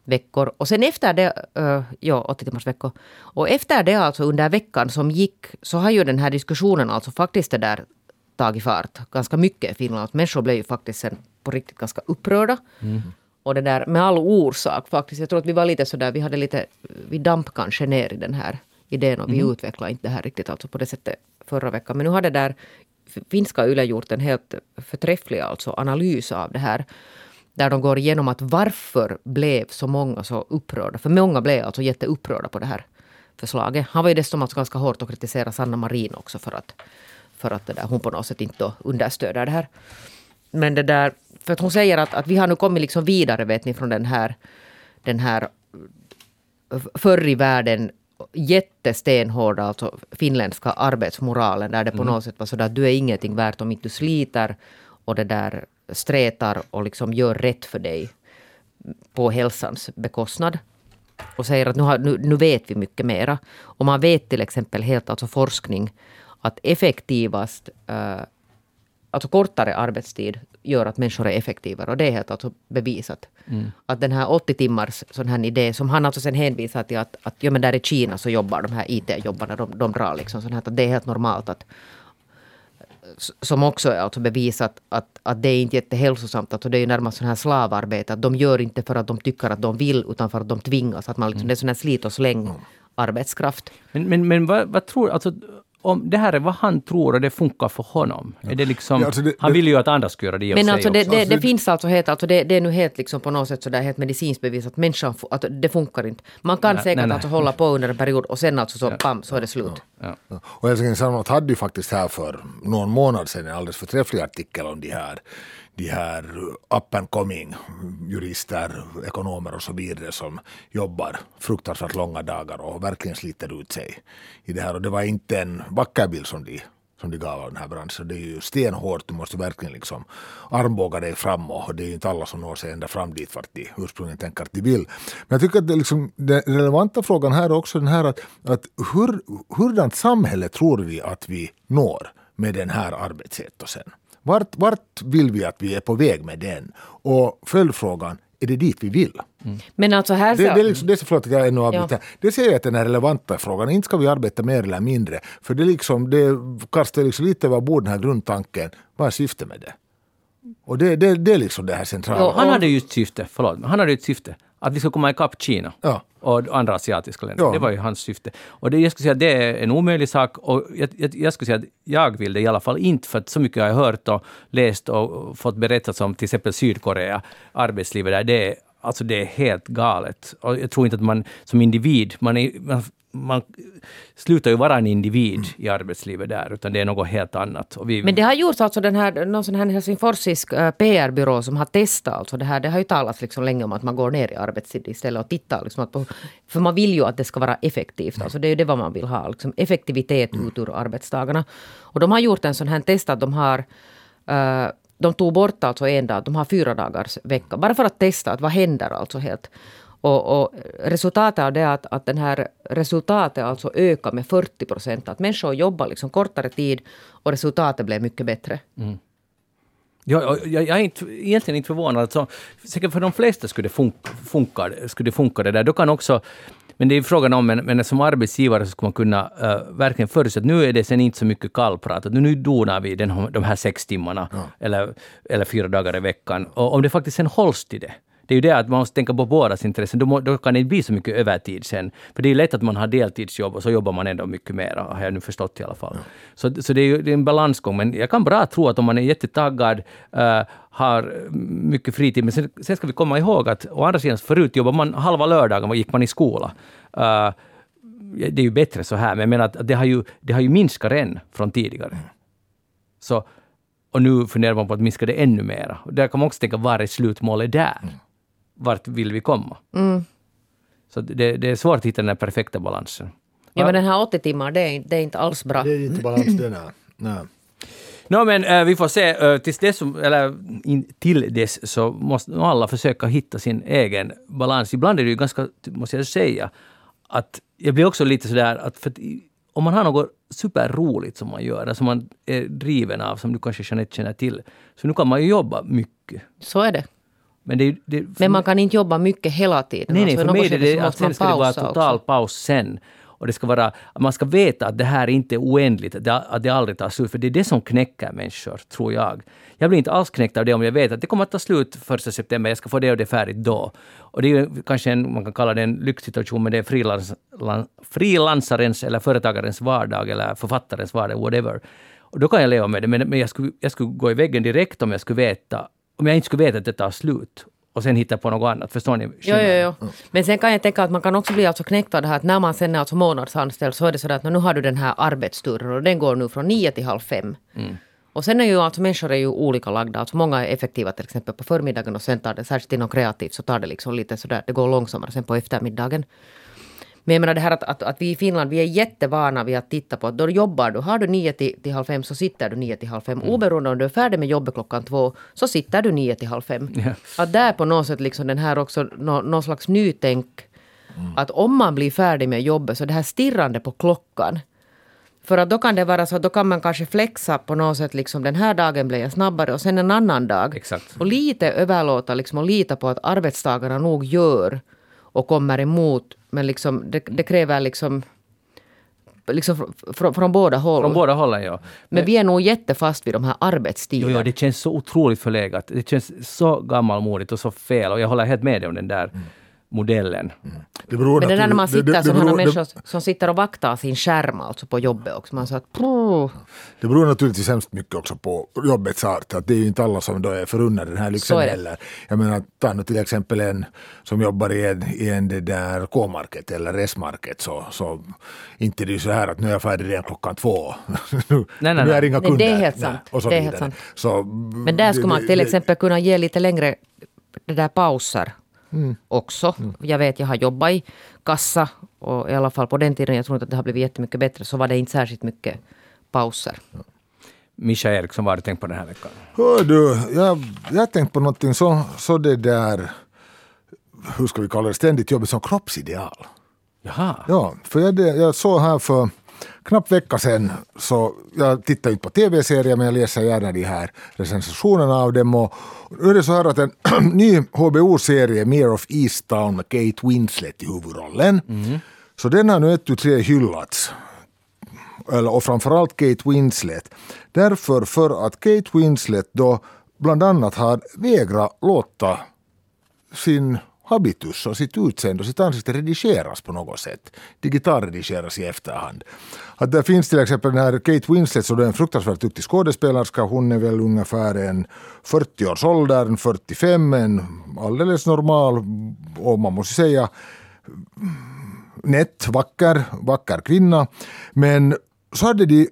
veckor. Och sen efter det, uh, ja 80 timmars veckor. Och efter det alltså under veckan som gick så har ju den här diskussionen alltså faktiskt det där tagit fart ganska mycket i Finland. Människor blev ju faktiskt sen på riktigt ganska upprörda. Mm. Och det där med all orsak faktiskt. Jag tror att vi var lite sådär, vi hade lite, vi damp kanske ner i den här idén och vi mm. utvecklade inte det här riktigt alltså på det sättet förra veckan. Men nu har det där finska YLE gjort en helt förträfflig alltså analys av det här där de går igenom att varför blev så många så upprörda? För många blev alltså jätteupprörda på det här förslaget. Han var ju dessutom alltså ganska hårt och kritiserade Sanna Marin också för att, för att det där, hon på något sätt inte understöder det här. Men det där, för att hon säger att, att vi har nu kommit liksom vidare vet ni från den här, den här förr i världen jättestenhårda alltså finländska arbetsmoralen där det på mm. något sätt var sådär att du är ingenting värt om inte du sliter och det där stretar och liksom gör rätt för dig på hälsans bekostnad. Och säger att nu, har, nu, nu vet vi mycket mera. Och man vet till exempel helt alltså forskning att effektivast, uh, alltså kortare arbetstid gör att människor är effektivare. Och det är helt alltså bevisat. Mm. Att den här 80 timmars sån här idé som han alltså sen hänvisar till att, att ja, men där i Kina så jobbar de här IT-jobbarna, de, de drar liksom sån här, att det är helt normalt att som också är alltså bevisat att, att det är inte jättehälsosamt. Alltså det är ju närmast sån här slavarbete. Att de gör inte för att de tycker att de vill utan för att de tvingas. Att man liksom, mm. Det är sån här slit och släng arbetskraft. Men, men, men vad, vad tror alltså om det här är vad han tror och det funkar för honom. Ja. Är det liksom, ja, alltså det, han vill ju att andra ska göra det Men alltså det, det, det, finns alltså helt, alltså det, det är nu helt liksom på något sätt sådär helt medicinskt bevisat att människan, att det funkar inte. Man kan nej, säkert nej, nej. alltså hålla på under en period och sen alltså så, ja. bam, så är det slut. Ja. Ja. Och Helsingin Sanomat hade ju faktiskt här för någon månad sedan en alldeles förträfflig artikel om de här de här up and coming jurister, ekonomer och så vidare som jobbar fruktansvärt långa dagar och verkligen sliter ut sig i det här. Och det var inte en vacker bild som de som de gav av den här branschen. Det är ju stenhårt, du måste verkligen liksom armbåga dig fram och det är ju inte alla som når sig ända fram dit vart de ursprungligen tänker att de vill. Men jag tycker att det liksom, den relevanta frågan här är också den här att, att hur, hurdant samhälle tror vi att vi når med den här arbetsetosen? Vart, vart vill vi att vi är på väg med den? Och följdfrågan, är det dit vi vill? Mm. Men alltså här så... Det, det, är liksom, det är så förlåt att jag ännu avbryter. Ja. Det säger jag att den är relevanta frågan. Inte ska vi arbeta mer eller mindre. För det, liksom, det kastar liksom lite över bord den här grundtanken. Vad är syftet med det? Och det, det, det är liksom det här centrala. Jo, han hade ju ett syfte, förlåt, han hade ett syfte. Att vi ska komma ikapp Kina. Ja och andra asiatiska länder. Ja. Det var ju hans syfte. Och det, jag skulle säga det är en omöjlig sak och jag, jag, jag, skulle säga att jag vill det i alla fall inte, för att så mycket har jag hört och läst och fått berättat om till exempel Sydkorea, arbetslivet där, det är, alltså det är helt galet. Och jag tror inte att man som individ, man, är, man man slutar ju vara en individ i arbetslivet där, utan det är något helt annat. Vi... Men det har gjorts alltså den här, någon sån här helsingforsisk eh, PR-byrå som har testat alltså det här. Det har ju talats liksom länge om att man går ner i arbetstid istället och tittar. Liksom på, för man vill ju att det ska vara effektivt. Alltså det är ju det vad man vill ha. Liksom effektivitet ut ur arbetsdagarna. Och de har gjort en sån här test att de har uh, de tog bort alltså en dag, de har fyra dagars vecka. Bara för att testa att vad händer alltså helt. Och, och resultatet av det är att, att den här resultatet alltså ökar med 40 procent. Att människor jobbar liksom kortare tid och resultatet blev mycket bättre. Mm. Jag, jag, jag, är inte, egentligen inte förvånad. Alltså, säkert för de flesta skulle det funka, funka, skulle det, funka det där. Då kan också, men det är frågan om, men, men som arbetsgivare så ska man kunna uh, verkligen förutse att nu är det sen inte så mycket kallprat. Att nu donar vi den, de här sex timmarna ja. eller, eller fyra dagar i veckan. Och om det faktiskt sen hålls till det, det är ju det att man måste tänka på bådas intressen. Då, då kan det inte bli så mycket övertid sen. För det är lätt att man har deltidsjobb och så jobbar man ändå mycket mer, har jag nu förstått i alla fall. Ja. Så, så det är ju det är en balansgång. Men jag kan bra tro att om man är jättetaggad, uh, har mycket fritid, men sen, sen, ska vi komma ihåg att å andra sidan, förut jobbade man halva lördagen, gick man i skola. Uh, det är ju bättre så här, men jag menar att det har ju, det har ju minskat än från tidigare. Mm. Så, och nu funderar man på att minska det ännu mer. där kan man också tänka, var är slutmålet där? Mm vart vill vi komma? Mm. Så det, det, är svårt att hitta den perfekta balansen. Ja, men den här 80 timmar, det är, det är inte alls bra. Det är inte balans det, nej. nej. No, men äh, vi får se. Äh, tills dess, eller in, till dess så måste alla försöka hitta sin egen balans. Ibland är det ju ganska, måste jag säga, att jag blir också lite sådär att för att om man har något superroligt som man gör, som man är driven av, som du kanske Jeanette känner till, så nu kan man ju jobba mycket. Så är det. Men, det, det, men man kan inte jobba mycket hela tiden. Nej, nej, alltså, för mig är det att sen ska det vara total också. paus sen. Och det ska vara, man ska veta att det här inte är oändligt, att det, att det aldrig tar slut. För det är det som knäcker människor, tror jag. Jag blir inte alls knäckt av det om jag vet att det kommer att ta slut första september, jag ska få det och det färdigt då. Och det är kanske en, man kan kalla det en lyxsituation, men det är frilans, frilansarens eller företagarens vardag eller författarens vardag, whatever. Och då kan jag leva med det, men, men jag, skulle, jag skulle gå i väggen direkt om jag skulle veta om jag inte skulle veta att det tar slut och sen hitta på något annat. Förstår ni? Jo, jo, jo. Men sen kan jag tänka att man kan också bli alltså knäckt av det här att när man sen är alltså månadsanställd så är det så att nu har du den här arbetsturen och den går nu från nio till halv fem. Mm. Och sen är ju alltså människor är ju olika lagda. Alltså många är effektiva till exempel på förmiddagen och sen tar det, särskilt inom kreativt, så tar det liksom lite sådär, det går långsammare sen på eftermiddagen. Men jag menar det här att, att, att, vi i Finland, vi är jättevana vid att titta på att då jobbar du, har du nio till, till halv fem så sitter du nio till halv fem. Mm. Oberoende om du är färdig med jobbet klockan två så sitter du nio till halv fem. Yeah. Att där på något sätt liksom den här också, nå, någon slags nytänk. Mm. Att om man blir färdig med jobbet så det här stirrande på klockan. För att då kan det vara så att då kan man kanske flexa på något sätt liksom den här dagen blir jag snabbare och sen en annan dag. Exakt. Och lite överlåta liksom och lita på att arbetstagarna nog gör och kommer emot. Men liksom, det, det kräver liksom liksom från, från båda håll. Från båda hållen, ja. Men, men vi är nog jättefast vid de här arbetstiderna. Jo, jo, det känns så otroligt förlegat. Det känns så gammalmodigt och så fel. Och jag håller helt med dig om den där mm modellen. Mm. Det beror Men det där när man sitter, det, det, sådana människor som sitter och vaktar sin skärm alltså på jobbet också. Man så att, det beror naturligtvis hemskt mycket också på jobbets art. Att det är ju inte alla som då är förunnade den här lyxen heller. Jag menar, ta nu till exempel en som jobbar i en, i en det där K-market eller S-market så, så inte det är så här att nu är jag färdig redan klockan två. *laughs* nu, nej, nej, nu är inga kunder. det är helt sant. Nej, så det är helt sant. Så, Men där skulle man till exempel kunna ge lite längre det där pauser mm. också. Mm. Jag vet, jag har jobbat i kassa och i alla fall på den tiden, jag tror inte att det har blivit jättemycket bättre, så var det inte särskilt mycket pauser. Mischa Eriksson, vad har du tänkt på den här veckan? Hör du, jag, jag har tänkt på någonting så, så det där, hur ska vi kalla det, ständigt jobbet som kroppsideal. Jaha. Ja, för jag, jag såg här för knappt vecka sedan, så jag tittar inte på tv-serier men jag läser gärna de här recensionerna av dem. Och nu är det så här att en *clears throat* ny HBO-serie, Mere of Easttown med Kate Winslet i huvudrollen. Mm. Så den har nu ett tu tre hyllats. Eller, och framförallt Kate Winslet. Därför för att Kate Winslet då bland annat har vägrat låta sin habitus och sitt utseende och sitt ansikte redigeras på något sätt. Digitalredigeras i efterhand. Att där finns till exempel den här Kate Winslet, som är en fruktansvärt duktig skådespelerska. Hon är väl ungefär en 40-årsåldern, 45, en alldeles normal och man måste säga nätt, vacker, vacker kvinna. Men så hade de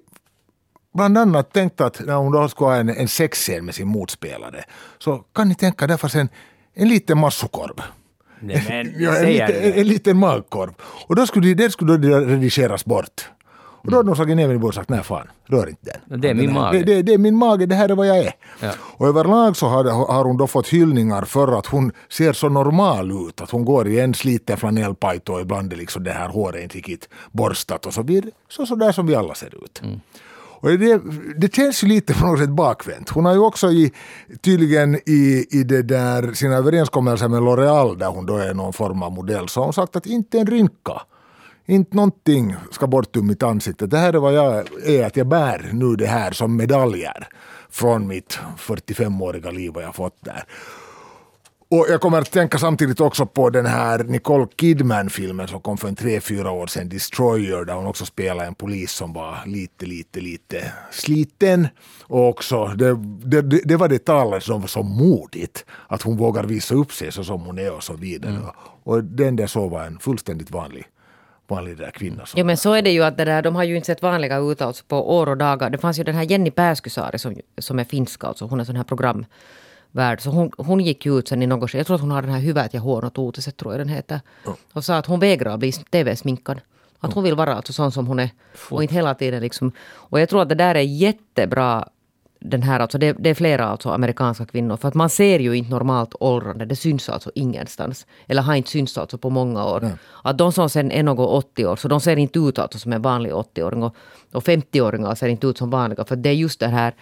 bland annat tänkt att när hon då skulle ha en, en sexscen med sin motspelare så kan ni tänka därför en, en liten massokorv. Nej, men, *laughs* ja, en, liten, en, en liten magkorv. Och då skulle, det skulle då redigeras bort. Och då hade de slagit näven i bordet och sagt nej fan, rör inte den. Det är min Den mage. Det, det, det är min mage, det här är vad jag är. Ja. Och överlag så har, har hon då fått hyllningar för att hon ser så normal ut. Att hon går i en sliten flanellpajto och ibland är liksom det här håret inte riktigt borstat och så vidare. Så, så där som vi alla ser ut. Och det, det känns ju lite på något sätt bakvänt. Hon har ju också i, tydligen i, i det där, sina överenskommelser med L'Oreal där hon då är någon form av modell så har hon sagt att inte en rynka, inte någonting ska bort ur mitt ansikte. Det här är vad jag är, att jag bär nu det här som medaljer från mitt 45-åriga liv vad jag fått där. Och jag kommer att tänka samtidigt också på den här Nicole Kidman-filmen som kom för en tre, fyra år sedan, Destroyer, där hon också spelar en polis som var lite, lite, lite sliten. Och också, det, det, det var det talet som var så modigt, att hon vågar visa upp sig så som hon är och så vidare. Och den där så var en fullständigt vanlig, vanlig där kvinna. Som Ja men så är det ju att det där, de har ju inte sett vanliga ut alltså på år och dagar. Det fanns ju den här Jenny Pääskysaari som, som är finska, alltså hon är sån här programvärd. Så hon, hon gick ju ut sen i något skede, jag tror att hon har den här Hyvät ja huonot uutiset tror jag den heter. Och sa att hon vägrar bli tv-sminkad. Att hon vill vara alltså sån som hon är. Och inte hela tiden liksom. Och jag tror att det där är jättebra den här, alltså det, det är flera alltså amerikanska kvinnor. För att man ser ju inte normalt åldrande. Det syns alltså ingenstans. Eller har inte synts alltså på många år. Att de som sen är något 80 år, så de ser inte ut alltså som en vanlig 80-åring. Och, och 50-åringar ser inte ut som vanliga. För det är just det här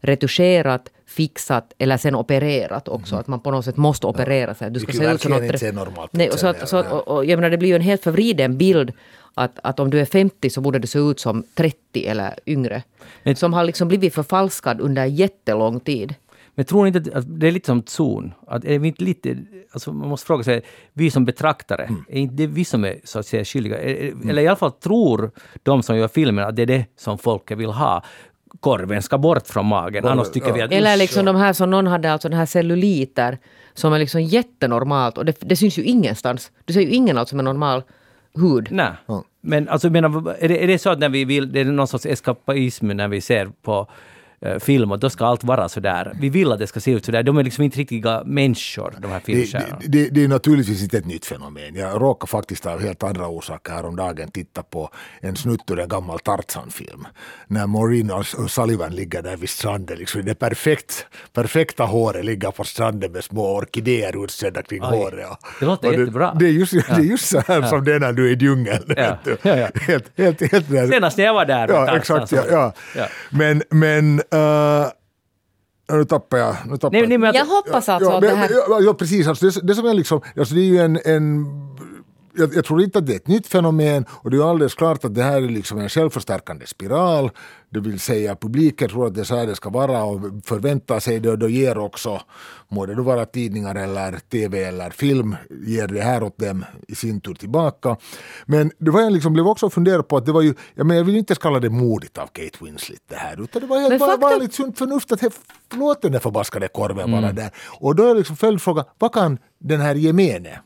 retuscherat, fixat eller sen opererat också. Att man på något sätt måste operera sig. Du ska se ut som något... inte normalt Nej, och, så att, så att, och, och, jag menar, det blir ju en helt förvriden bild att, att om du är 50 så borde du se ut som 30 eller yngre. Men- som har liksom blivit förfalskad under jättelång tid. Men tror ni inte att det är lite som zon? Att är vi inte lite, alltså man måste fråga sig, vi som betraktare, Mm. är inte det vi som är så att säga skyldiga? Är- Eller i alla fall tror de som gör filmen att det är det som folket vill ha. Korven ska bort från magen, annars tycker vi att Eller liksom de här som någon hade, alltså den här celluliter som är liksom jättenormalt och det, det syns ju ingenstans. Du ser ju ingen alltså med normal hud. Nej. Men alltså, menar, är, det, är det så att när vi vill, det är någon sorts eskapism när vi ser på film och då ska allt vara så där. Vi vill att det ska se ut så där. De är liksom inte riktiga människor, de här Det, filmstjärnorna. det, det, det är naturligtvis inte ett nytt fenomen. Jag råkar faktiskt av helt andra orsaker häromdagen titta på en snutt ur en gammal Tarzan-film. När Maureen och Sullivan ligger där vid stranden. Liksom, det perfekt, perfekta håret ligger på stranden med små orkidéer utsedda kring Oj. håret. Och- Det låter och jättebra. Det är just, det är just så här som det är när du är i djungeln. Ja. Ja, ja. Helt, helt, helt. Senast när jag var där med Ja, Tarzan exakt. Ja, ja. Ja. Men, men uh, nu tappar jag. Nu tappar Nej, att- Jag hoppas ja, att men- det här... ja, ja, precis. Alltså det, det som är liksom, alltså det är ju en, en jag, jag tror inte att det är ett nytt fenomen och det är alldeles klart att det här är liksom en självförstärkande spiral. Det vill säga publiken tror att det är så här det ska vara och förväntar sig det och då ger också, må det då vara tidningar eller tv eller film, ger det här åt dem i sin tur tillbaka. Men det var jag liksom blev också fundera på att det var ju, jag, menar, jag vill inte kalla det modigt av Kate Winslet det här, utan det var helt Men bara faktum- vanligt sunt förnuft att he- låt den där förbaskade korven vara där. Och då är liksom följdfrågan, vad kan den här gemene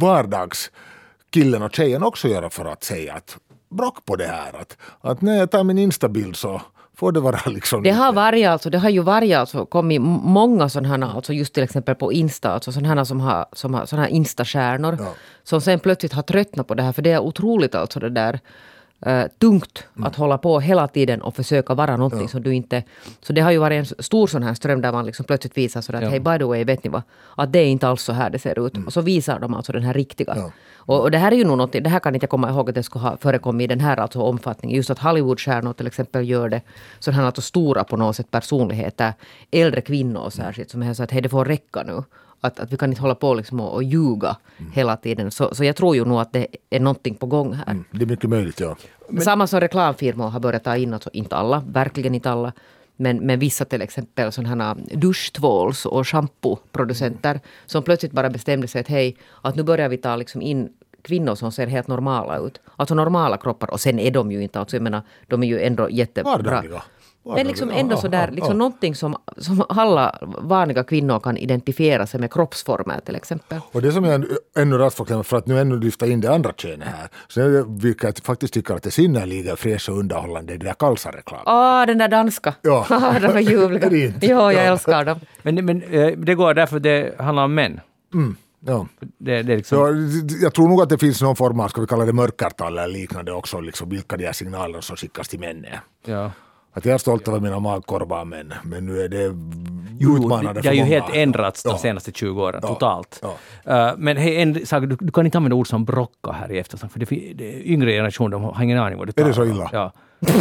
vardagskillen och tjejen också göra för att säga att brock på det här. Att, att när jag tar min instabild så får det vara liksom... Det har varit alltså, det har ju varit alltså kommit många sådana här, alltså just till exempel på Insta, alltså sådana här som har, som har sådana här Insta-stjärnor. Ja. Som sen plötsligt har tröttnat på det här, för det är otroligt alltså det där eh, tungt att hålla på hela tiden och försöka vara någonting som du inte... Så det har ju varit en stor sån här ström där man liksom plötsligt visar sådär att Ja. hej by the way, vet ni vad? Att det är inte alls så här det ser ut. Och så visar de alltså den här riktiga. Ja. Och, och det här är ju nog något, det här kan inte jag komma ihåg att det skulle ha förekommit i den här alltså omfattningen. Just att Hollywoodstjärnor till exempel gör det. Sådana här alltså stora på något sätt personligheter. Äldre kvinnor särskilt som är så att hej det får räcka nu. Att, att vi kan inte hålla på liksom och, och ljuga hela tiden. Så, så jag tror ju nog att det är någonting på gång här. Mm, Det är mycket möjligt, ja. Samma som reklamfirmor har börjat ta in, alltså inte alla, verkligen inte alla. Men, men vissa till exempel sådana här duschtvåls och shampooproducenter som plötsligt bara bestämde sig att hej, att nu börjar vi ta liksom in kvinnor som ser helt normala ut. Alltså normala kroppar. Och sen är de ju inte, alltså jag menar, de är ju ändå jättebra. Vardagliga. Men liksom ändå ja, sådär, ja, liksom ja. någonting som, som alla vanliga kvinnor kan identifiera sig med kroppsformer till exempel. Och det som jag ännu raskt för att nu ännu lyfta in det andra könet här, så jag, vilket jag faktiskt tycker att det är synnerligen fräscht och underhållande, det där Kalsa-reklamen. Ah, den där danska! Ja. *laughs* de är ljuvliga. *laughs* Jo, jag Ja. älskar dem. Men, men eh, det går därför det handlar om män. Ja. Det, det är liksom, Så, jag tror nog att det finns någon form av, ska vi kalla det mörkertal eller liknande också, liksom vilka de här signalerna som skickas till män är. ja. Att jag är stolt över mina magkorvar men, men nu är det Jo, det, det har ju många. helt ändrats de Ja. senaste 20 åren, Ja. totalt. Ja. Uh, men hej, en sak, du, du kan inte använda ord som brocka här i eftersnack, för det, det yngre generationen de har ingen aning vad du det talar så om. illa? Ja. *laughs*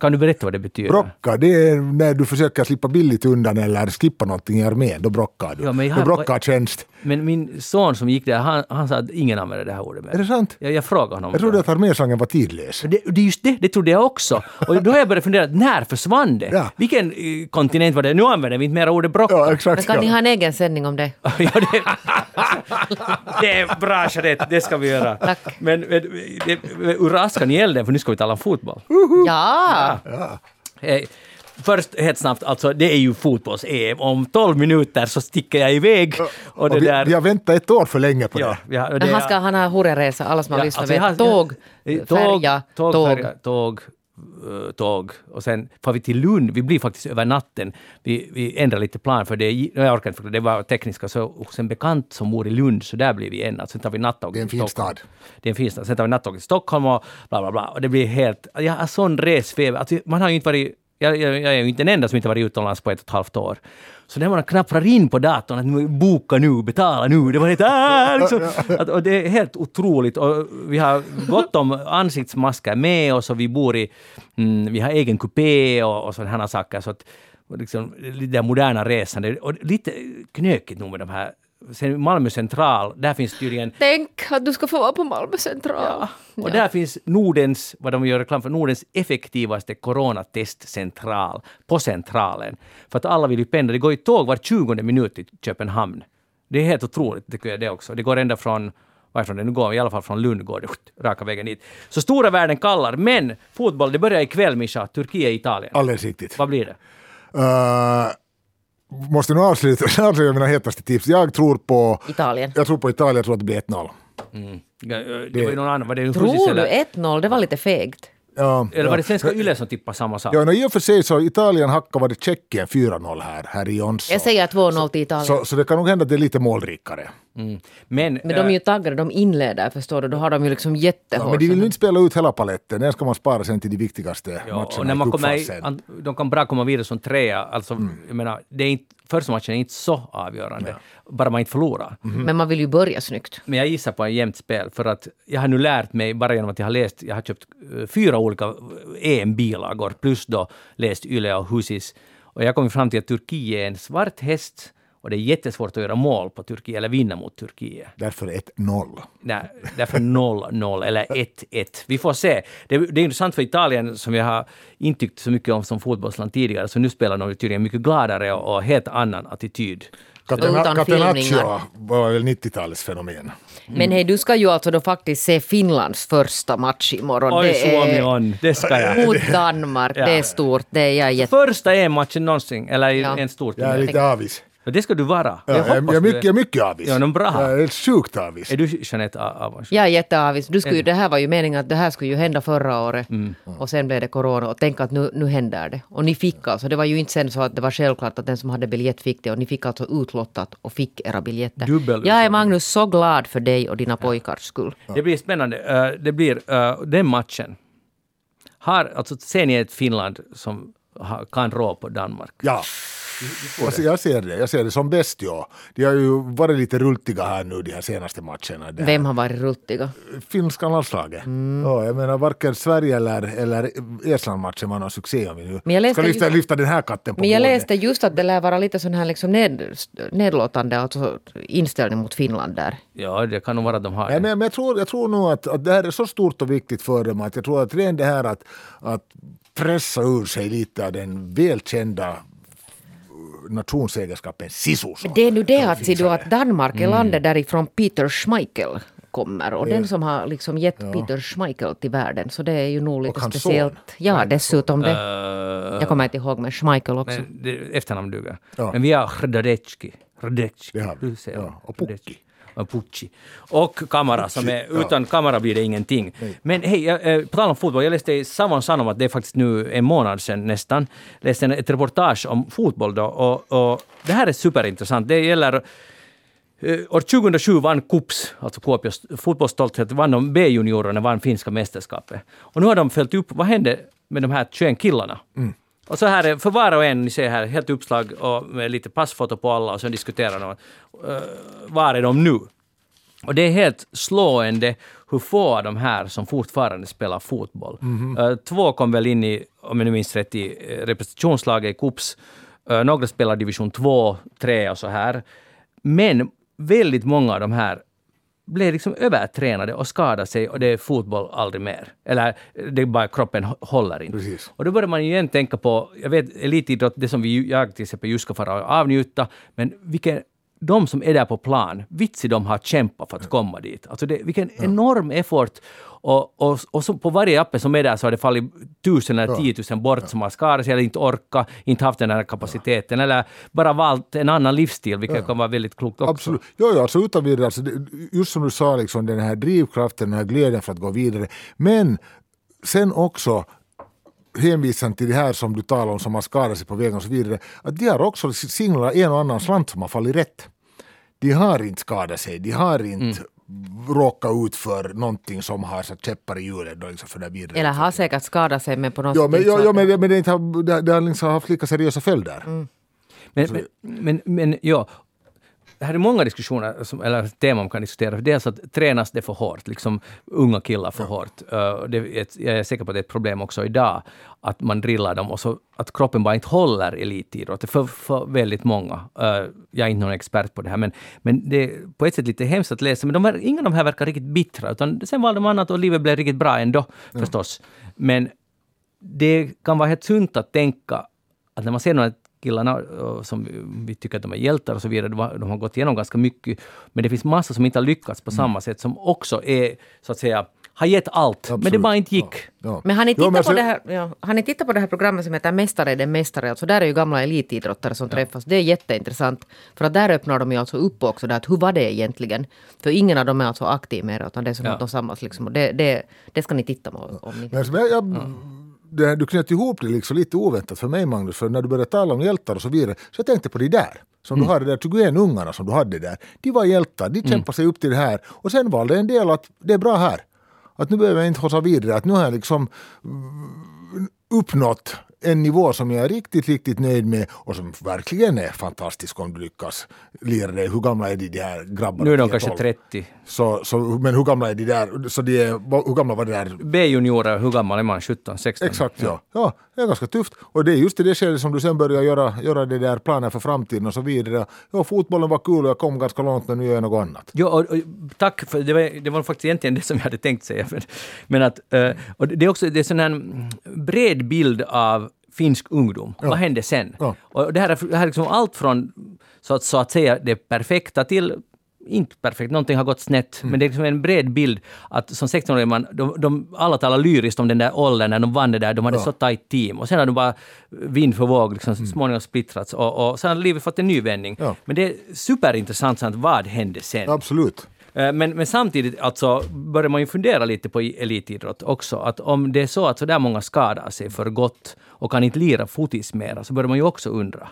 kan du berätta vad det betyder? Brocka, det är när du försöker slippa billigt undan eller skippa någonting i armén, då brockar du. Ja, men jag Då brockar tjänst. Men min son som gick där, han, han sa att ingen använder det här ordet mer. Är det sant? Jag, jag frågade honom. Jag trodde att arméslangen var tidlös. det, det är just det, det trodde jag också. Och då har jag börjat fundera, när försvann det? Ja. Vilken eh, kontinent var det? Nu använder vi inte mer ordet brocka. Ja, Men exakt. kan ni ja. ha en egen sändning om det? *laughs* ja, det, *laughs* det är bra Jeanette, det ska vi göra. Tack. Men, men det, ur askan i elden, för nu ska vi tala om fotboll. Ja! Hej. Först helt snabbt, alltså det är ju fotbolls-EM. Om 12 minuter så sticker jag iväg. Och det Och vi, där... vi har väntat ett år för länge på ja, det. har, Men det han ska han ha hurraresa, alla som har Ja, lyssnat alltså, vet. har- tåg, jag- färja, tåg, tåg. färja, tåg, eh, tåg. Och sen får vi till Lund. Vi blir faktiskt över natten. Vi, vi ändrar lite plan för det. Jag orkar inte det var tekniska. Så hos en bekant som bor i Lund, så där blir vi en natt. Sen tar vi nattåget Det är en fin Stockholm. stad. Det är en fin stad. Sen tar vi nattåget till Stockholm och bla bla bla. Och det blir helt... Jag har sån resfeber. Alltså, man har ju inte varit... Jag, jag, jag är ju inte den enda som inte varit utomlands på ett och ett halvt år. Så när man knappar in på datorn att boka nu, betala nu, det var helt äh, liksom, att, och Det är helt otroligt. Och vi har gott om ansiktsmasker med oss och vi bor i... Mm, vi har egen kupé och, och sådana saker. Så att, liksom, det moderna resandet. Och lite knökigt nog med de här... Sen Malmö central, där finns tydligen Tänk att du ska få vara på Malmö central. och där finns Nordens, vad de gör reklam för, Nordens effektivaste coronatestcentral på Centralen. För att alla vill ju pendla. Det går ju tåg var 20 minut till Köpenhamn. Det är helt otroligt, tycker jag det också. Det går ända från varifrån det nu går, i alla fall från Lund går det *laughs* raka vägen dit. Så stora världen kallar, men fotboll, det börjar ikväll Mischa, Turkiet-Italien. Alldeles riktigt. Vad blir det? Uh, måste nu avsluta, *laughs* avslöja mina hetaste tips. Jag tror på Italien. Jag tror på Italien, jag tror att det blir 1-0. Ja, Det var ju någon annan, var det Tror du eller, 1-0? Det var lite fegt. Ja, eller var det ja. svenska Yle som tippade samma sak? Ja, no, i och för sig så Italien hackade var det Tjeckien 4-0 här, här i Jonso. Jag säger 2-0 till Italien. Så, så det kan nog hända att det är lite målrikare. Mm. Men, Men de är ju taggade, de inleder förstår du. Då har de ju liksom Ja, jättehårt. men de vill ju inte spela ut hela paletten, den ska man spara sen till de viktigaste Ja, matcherna och när man i kommer de kan bra komma vidare som trea. Alltså, Mm. jag menar, det är inte, första matchen är inte så avgörande, bara man inte förlorar. Mhm. Men man vill ju börja snyggt. Men jag gissar på en jämnt spel, för att jag har nu lärt mig, bara genom att jag har läst, jag har köpt eh, fyra olika EM-bilagor, plus då läst Yle och Husis. Och jag kommit fram till att Turkiet är en svart häst, och det är jättesvårt att göra mål på Turkiet, eller vinna mot Turkiet. Därför 1-0. Nej, därför 0-0 eller 1-1. Vi får se. Det, det är intressant för Italien, som jag har inte tyckt så mycket om som fotbollsland tidigare, så nu spelar de tydligen mycket gladare och, och helt annan attityd. Catenaccio var väl 90-talets fenomen. Men hej, du ska ju alltså då faktiskt se Finlands första match imorgon. Oj, det Suomi är on, det ska jag. mot Danmark. Ja. Det är stort. Det är jag jätte... Första EM-matchen någonsin, eller Ja. en stor Jag är lite avis. Och Det ska du vara. Ja, jag, jag, du mycket, jag är mycket avis. Ja, bra. Jag är helt sjukt avis. Är du Jeanette avundsjuk? Jag är jätteavis. Du skulle ju, det här var ju meningen att det här skulle ju hända förra året. Mm. Och sen blev det corona. Och tänk att nu, nu händer det. Och ni fick alltså, det var ju inte sen så att det var självklart att den som hade biljett fick det. Och ni fick alltså utlottat och fick era biljetter. Dubbel jag är. Magnus så glad för dig och dina pojkars skull. Det blir spännande. Eh, det blir eh, den matchen. Har, alltså, ser ni ett Finland som kan rå på Danmark? Ja. Alltså, jag ser det. Jag ser det som bäst, ja. De har ju varit lite rultiga här nu de här senaste matcherna. Det här Vem har varit ruttiga? Finska landslaget. Mm. Ja, jag menar varken Sverige eller, eller Estland-matchen var någon succé om vi nu Men jag läste ska lyfta, just- lyfta den här katten på Men jag bordet. läste just att det lär vara lite sån här liksom ned, nedlåtande alltså inställning mot Finland där. Ja, det kan nog vara att de har Nej, det. men, men jag tror, jag tror nog att, att det här är så stort och viktigt för dem att jag tror att redan det här att, att pressa ur sig lite av den välkända nationsägerskapen sisu. Det är nu det att, du, att Danmark är landet därifrån Peter Schmeichel kommer. Och den som har liksom gett Peter Schmeichel till världen. Så det är ju nog lite speciellt. son. Ja, dessutom det. Eh, Jag kommer inte ihåg med Schmeichel också. men det, efternamn duger. Ja. Men vi har Hrdadecki. Hrdadecki. Ja, och Hrdadecki. Och Pucci. Och Kamara, som är, ja. utan Kamara blir det ingenting. Men hej, jag, eh, på tal om fotboll, jag läste i Savon Sanom att det är faktiskt nu en månad sedan nästan, läste en, ett reportage om fotboll då, och, och det här är superintressant. Det gäller År 2007 vann KUPS, alltså Kuopios fotbollsstolthet, vann de B-juniorerna, vann finska mästerskapet. Och nu har de följt upp, vad hände med de här 21 killarna? Och så här är, för var och en, ni ser här, helt uppslag och med lite passfoto på alla och så diskuterar de, uh, var är de nu? Och det är helt slående hur få av de här som fortfarande spelar fotboll. Eh, två kom väl in i, om jag nu minns rätt, i eh, representationslaget i KUPS. Eh, några spelar division 2, 3 och så här. Men väldigt många av de här blev liksom övertränade och skadade sig och det är fotboll aldrig mer. Eller det är bara kroppen hå- håller inte. Precis. Och då börjar man ju igen tänka på, jag vet elitidrott, det som vi, jag till exempel just ska fara och avnjuta, men vilken de som är där på plan, vitsi de har kämpat för att komma dit. Alltså det, vilken enorm effort. Och, och, och på varje appe som är där så har det fallit tusen eller tiotusen bort som har skadat sig eller inte orkat, inte haft den här kapaciteten eller bara valt en annan livsstil, vilket kan vara väldigt klokt också. Absolut. Jo, jo, alltså utan vidare, alltså, just som du sa, liksom, den här drivkraften, den här glädjen för att gå vidare. Men sen också hänvisande till det här som du talar om som har skadat sig på vägen och så vidare, att de har också singlat en och annan slant som har fallit rätt. De har inte skadat sig, de har inte råkat ut för någonting som har satt käppar i hjulet. Liksom för det vidare. Eller har säkert skadat sig men på något Ja, men, sätt ja, ja, men, det- men det, inte har, det, det har liksom haft lika seriösa följder. Mm. Men, men, men, men ja, det här är många diskussioner, som, eller teman man kan diskutera. Dels att tränas det för hårt, liksom unga killar för hårt. Uh, det jag är säker på att det är ett problem också idag, att man drillar dem och så att kroppen bara inte håller elitidrott. För, för väldigt många. Uh, jag är inte någon expert på det här, men, men det är på ett sätt lite hemskt att läsa. Men de, ver- ingen av de här verkar riktigt bittra, utan sen valde man annat och livet blev riktigt bra ändå, förstås. Men det kan vara helt sunt att tänka att när man ser här killarna eh, som vi- tycker att de är hjältar och så vidare, de har, gått igenom ganska mycket, men det finns massa som inte har lyckats på samma sätt, som också är, så att säga, har gett allt, men det Absolut. bara inte gick. Ja. Men har ni, Jo, tittat men på sen- det här, ja, har ni tittat på det här programmet som heter Mästare är den mästare? Alltså där är ju gamla elitidrottare som träffas. Det är jätteintressant. För att där öppnar de ju alltså upp också där att hur var det egentligen? För ingen av dem är alltså aktiv mer utan det är som Ja. att de samlas liksom. Och det, det, det ska ni titta på om ni... Men alltså, jag, jag, det, du knöt ihop det liksom lite oväntat för mig Magnus, för när du började tala om hjältar och så vidare, så jag tänkte på de där. Som du hade där, 21 ungarna som du hade där. De var hjältar, de kämpade sig upp till det här. Och sen valde en del att det är bra här. Att nu behöver jag inte hossa vidare, att nu har jag liksom mm, uppnått en nivå som jag är riktigt, riktigt nöjd med och som verkligen är fantastisk om du lyckas lira dig. Hur gamla är de, de här grabbarna? Nu är de 10, kanske 12? 30. Så, så, men hur gamla är de där? Så de är, hur gamla var de där B-juniorer, hur gammal är man? 17, 16? Exakt, ja. ja. Det är ganska tufft. Och det är just i det skedet som du sen börjar göra, göra det där planer för framtiden och så vidare. Ja, fotbollen var kul och jag kom ganska långt men nu gör jag något annat. Jo, och, och, tack, för det var, det var faktiskt egentligen det som jag hade tänkt säga. Men, men att, eh, och det är också det är sån här bred bild av finsk ungdom. Vad hände sen? Ja. Och det här är, det här är liksom allt från så att, så att säga det perfekta till inte perfekt, någonting har gått snett, men det är liksom en bred bild att som 16-åring, man, de, de, alla talar lyriskt om den där åldern när de vann det där, de hade Ja. så tajt team och sen har de bara vind för våg liksom, småningom splittrats och, och sen har livet fått en ny vändning. Ja. Men det är superintressant, sant, vad hände sen? Absolut. Eh, Men, men samtidigt alltså, börjar man ju fundera lite på elitidrott också. Att om det är så att så där många skadar sig för gott och kan inte lira fotis mera, så börjar man ju också undra.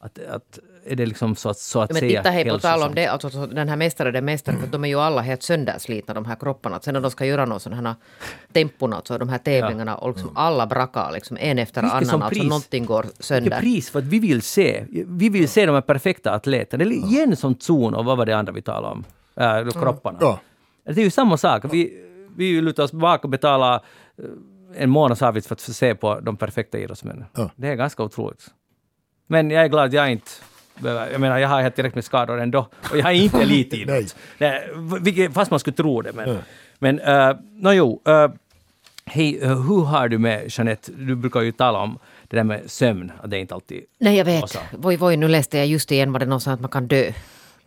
Att, att är det liksom så att, så att Men säga titta hej på tal om det, alltså, så den här mästare, den mästare, för de är ju alla helt sönderslitna de här kropparna. Att sen när de ska göra någon sådana här tempon, alltså de här tävlingarna, och liksom alla brakar liksom en efter Vilket annan. Alltså pris. någonting går Vilket sönder. pris för att vi vill se. Vi vill se de här perfekta atleterna. Det är igen som zon och vad var det andra vi talade om? Äh, kropparna. Ja. Det är ju samma sak. Vi, vi lutar oss bak och betalar eh, en månadsavgift för att se på de perfekta idrottsmännen. Ja. Det är ganska otroligt. Men jag är glad att jag inte behöver- jag menar, jag har helt tillräckligt med skador ändå. Och jag är inte elitidrott. *laughs* Fast man skulle tro det. Men, men uh, no, jo. Uh, hej, uh, hur har du med Jeanette? Du brukar ju tala om det där med sömn, att det är inte alltid... Nej, jag vet. Voi, voi, nu läste jag just igen vad det någon sa att man kan dö.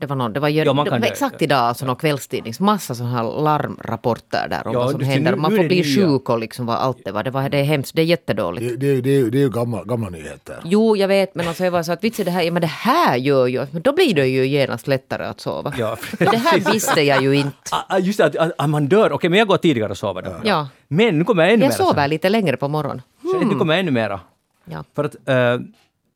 Det var, någon, det var, ju, Ja, det var exakt ja. idag, alltså någon kvällstidning. Massa sådana här larmrapporter där om Ja, vad som händer. Man får det bli nya. sjuk och liksom vad allt det var. Det, var, det är hemskt, det är jättedåligt. Det, det, det, det är ju gamla, gamla nyheter. Jo, jag vet, men alltså jag var så att vitsen det här, ja, men det här gör ju, men då blir det ju genast lättare att sova. Ja, det här visste jag ju inte. *laughs* Ah, ah, just det, att, att, man dör. Okej, men jag går tidigare och sover då. Ja. Men nu kommer jag ännu Jag mer. sover lite längre på morgonen. Nu kommer jag ännu mera. Ja. För att eh,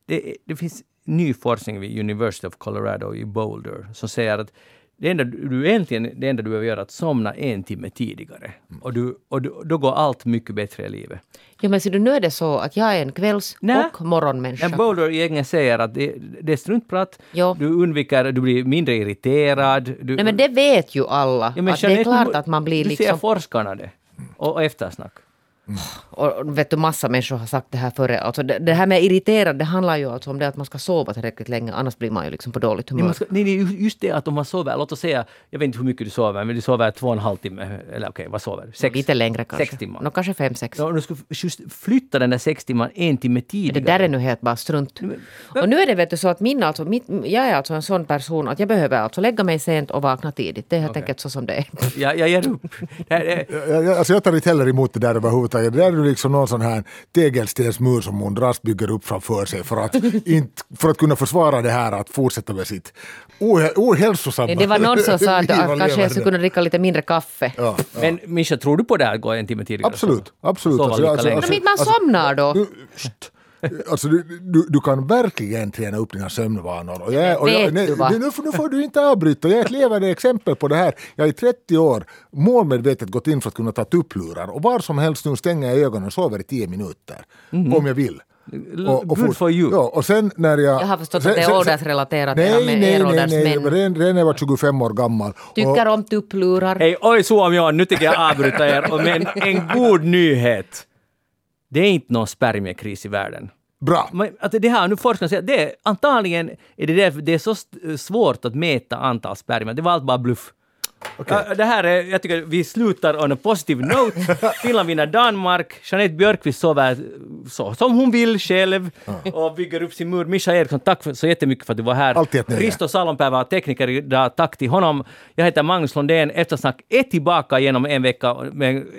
det, det finns ny forskning vid University of Colorado i Boulder som säger att det enda du egentligen det enda du behöver göra är att somna en timme tidigare. Och, du, och du, då går allt mycket bättre i livet. Ja, men ser du, nu är det så att jag är en kvälls Nej. och morgonmänniska. En Boulder-gängen säger att det, det är struntprat, Ja. du undviker, du blir mindre irriterad. Du, Nej, men det vet ju alla. Ja, men att det är Jeanette, klart du- att man blir Du liksom... ser forskarna det. Och, och eftersnack. Och vet du, massa människor har sagt det här före. Alltså det, det här med irriterad, det handlar ju alltså om det att man ska sova tillräckligt länge, annars blir man ju liksom på dåligt Nej, humör. man ska, nej, nej, just det att om man sover, låt oss säga, jag vet inte hur mycket du sover, men du sover två och en halv timme, eller okej, vad sover du? Sex, Lite längre kanske. sex timmar. Nå, kanske fem, sex. Ja, du skulle just flytta den där sex timmar en timme Det tidigare. där är nu helt bara strunt. Och nu är det vet du så att min, alltså, mitt, jag är alltså en sån person att jag behöver alltså lägga mig sent och vakna tidigt. Det är helt Okej. enkelt så som det är. Jag, jag ger upp. Det här är, Jag, jag, alltså jag tar inte heller emot det där överhuvudtaget. Det där är ju liksom någon sån här tegelstensmur som hon dras bygger upp framför sig för att, *laughs* inte, för att kunna försvara det här att fortsätta med sitt ohälsosamma Det var någon som sa att, *laughs* att kanske jag skulle kunna dricka lite mindre kaffe. Ja, Men Mischa, tror du på det här, gå en timme tidigare? absolut, absolut. Sova lika länge. Men inte man somnar då. Nu, st- Alltså, du, du, du kan verkligen träna upp dina sömnvanor. Och jag, och jag, nej, nu, får- nu får du inte avbryta. Jag är ett levande exempel på det här. Jag har i 30 år målmedvetet gått in för att kunna ta tupplurar och var som helst nu stänger jag ögonen och sover i 10 minuter. Om jag vill. Good fort- for you. Ja, och sen när jag... Jag har förstått sen- att det är åldersrelaterat, det Nej, nej, nej, nej, nej. Redan, redan jag var 25 år gammal. Tycker om tupplurar. Hej, oj jag, nu tycker jag avbryta er, och men en god nyhet. Det är inte någon spermiekris i världen. Bra. Att det här, nu forskarna säger det antagligen är det därför det är så svårt att mäta antal spermier. Det var allt bara bluff. Ja, det här är, jag tycker vi slutar on a positive note. *laughs* Finland vinner Danmark. Jeanette Björkqvist sover så som hon vill själv och bygger upp sin mur. Mischa Eriksson, tack för, så jättemycket för att du var här. Risto Salonpää var tekniker idag. Tack till honom. Jag heter Magnus Lundén. Eftersnack är tillbaka genom en vecka.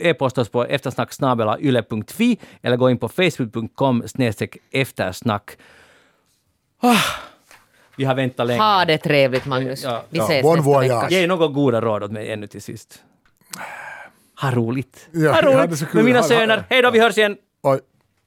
E-posta oss på eftersnacksnabelayle.fi eller gå in på facebook.com snedstreck eftersnack. Ah, vi har väntat länge. Ha det trevligt Magnus. Ja. Vi Ja, ses bon nästa voyage. vecka. Ge några goda råd åt mig ännu till sist. Ha roligt. Ja, ha roligt med mina söner. Hej då, vi hörs igen. Oj.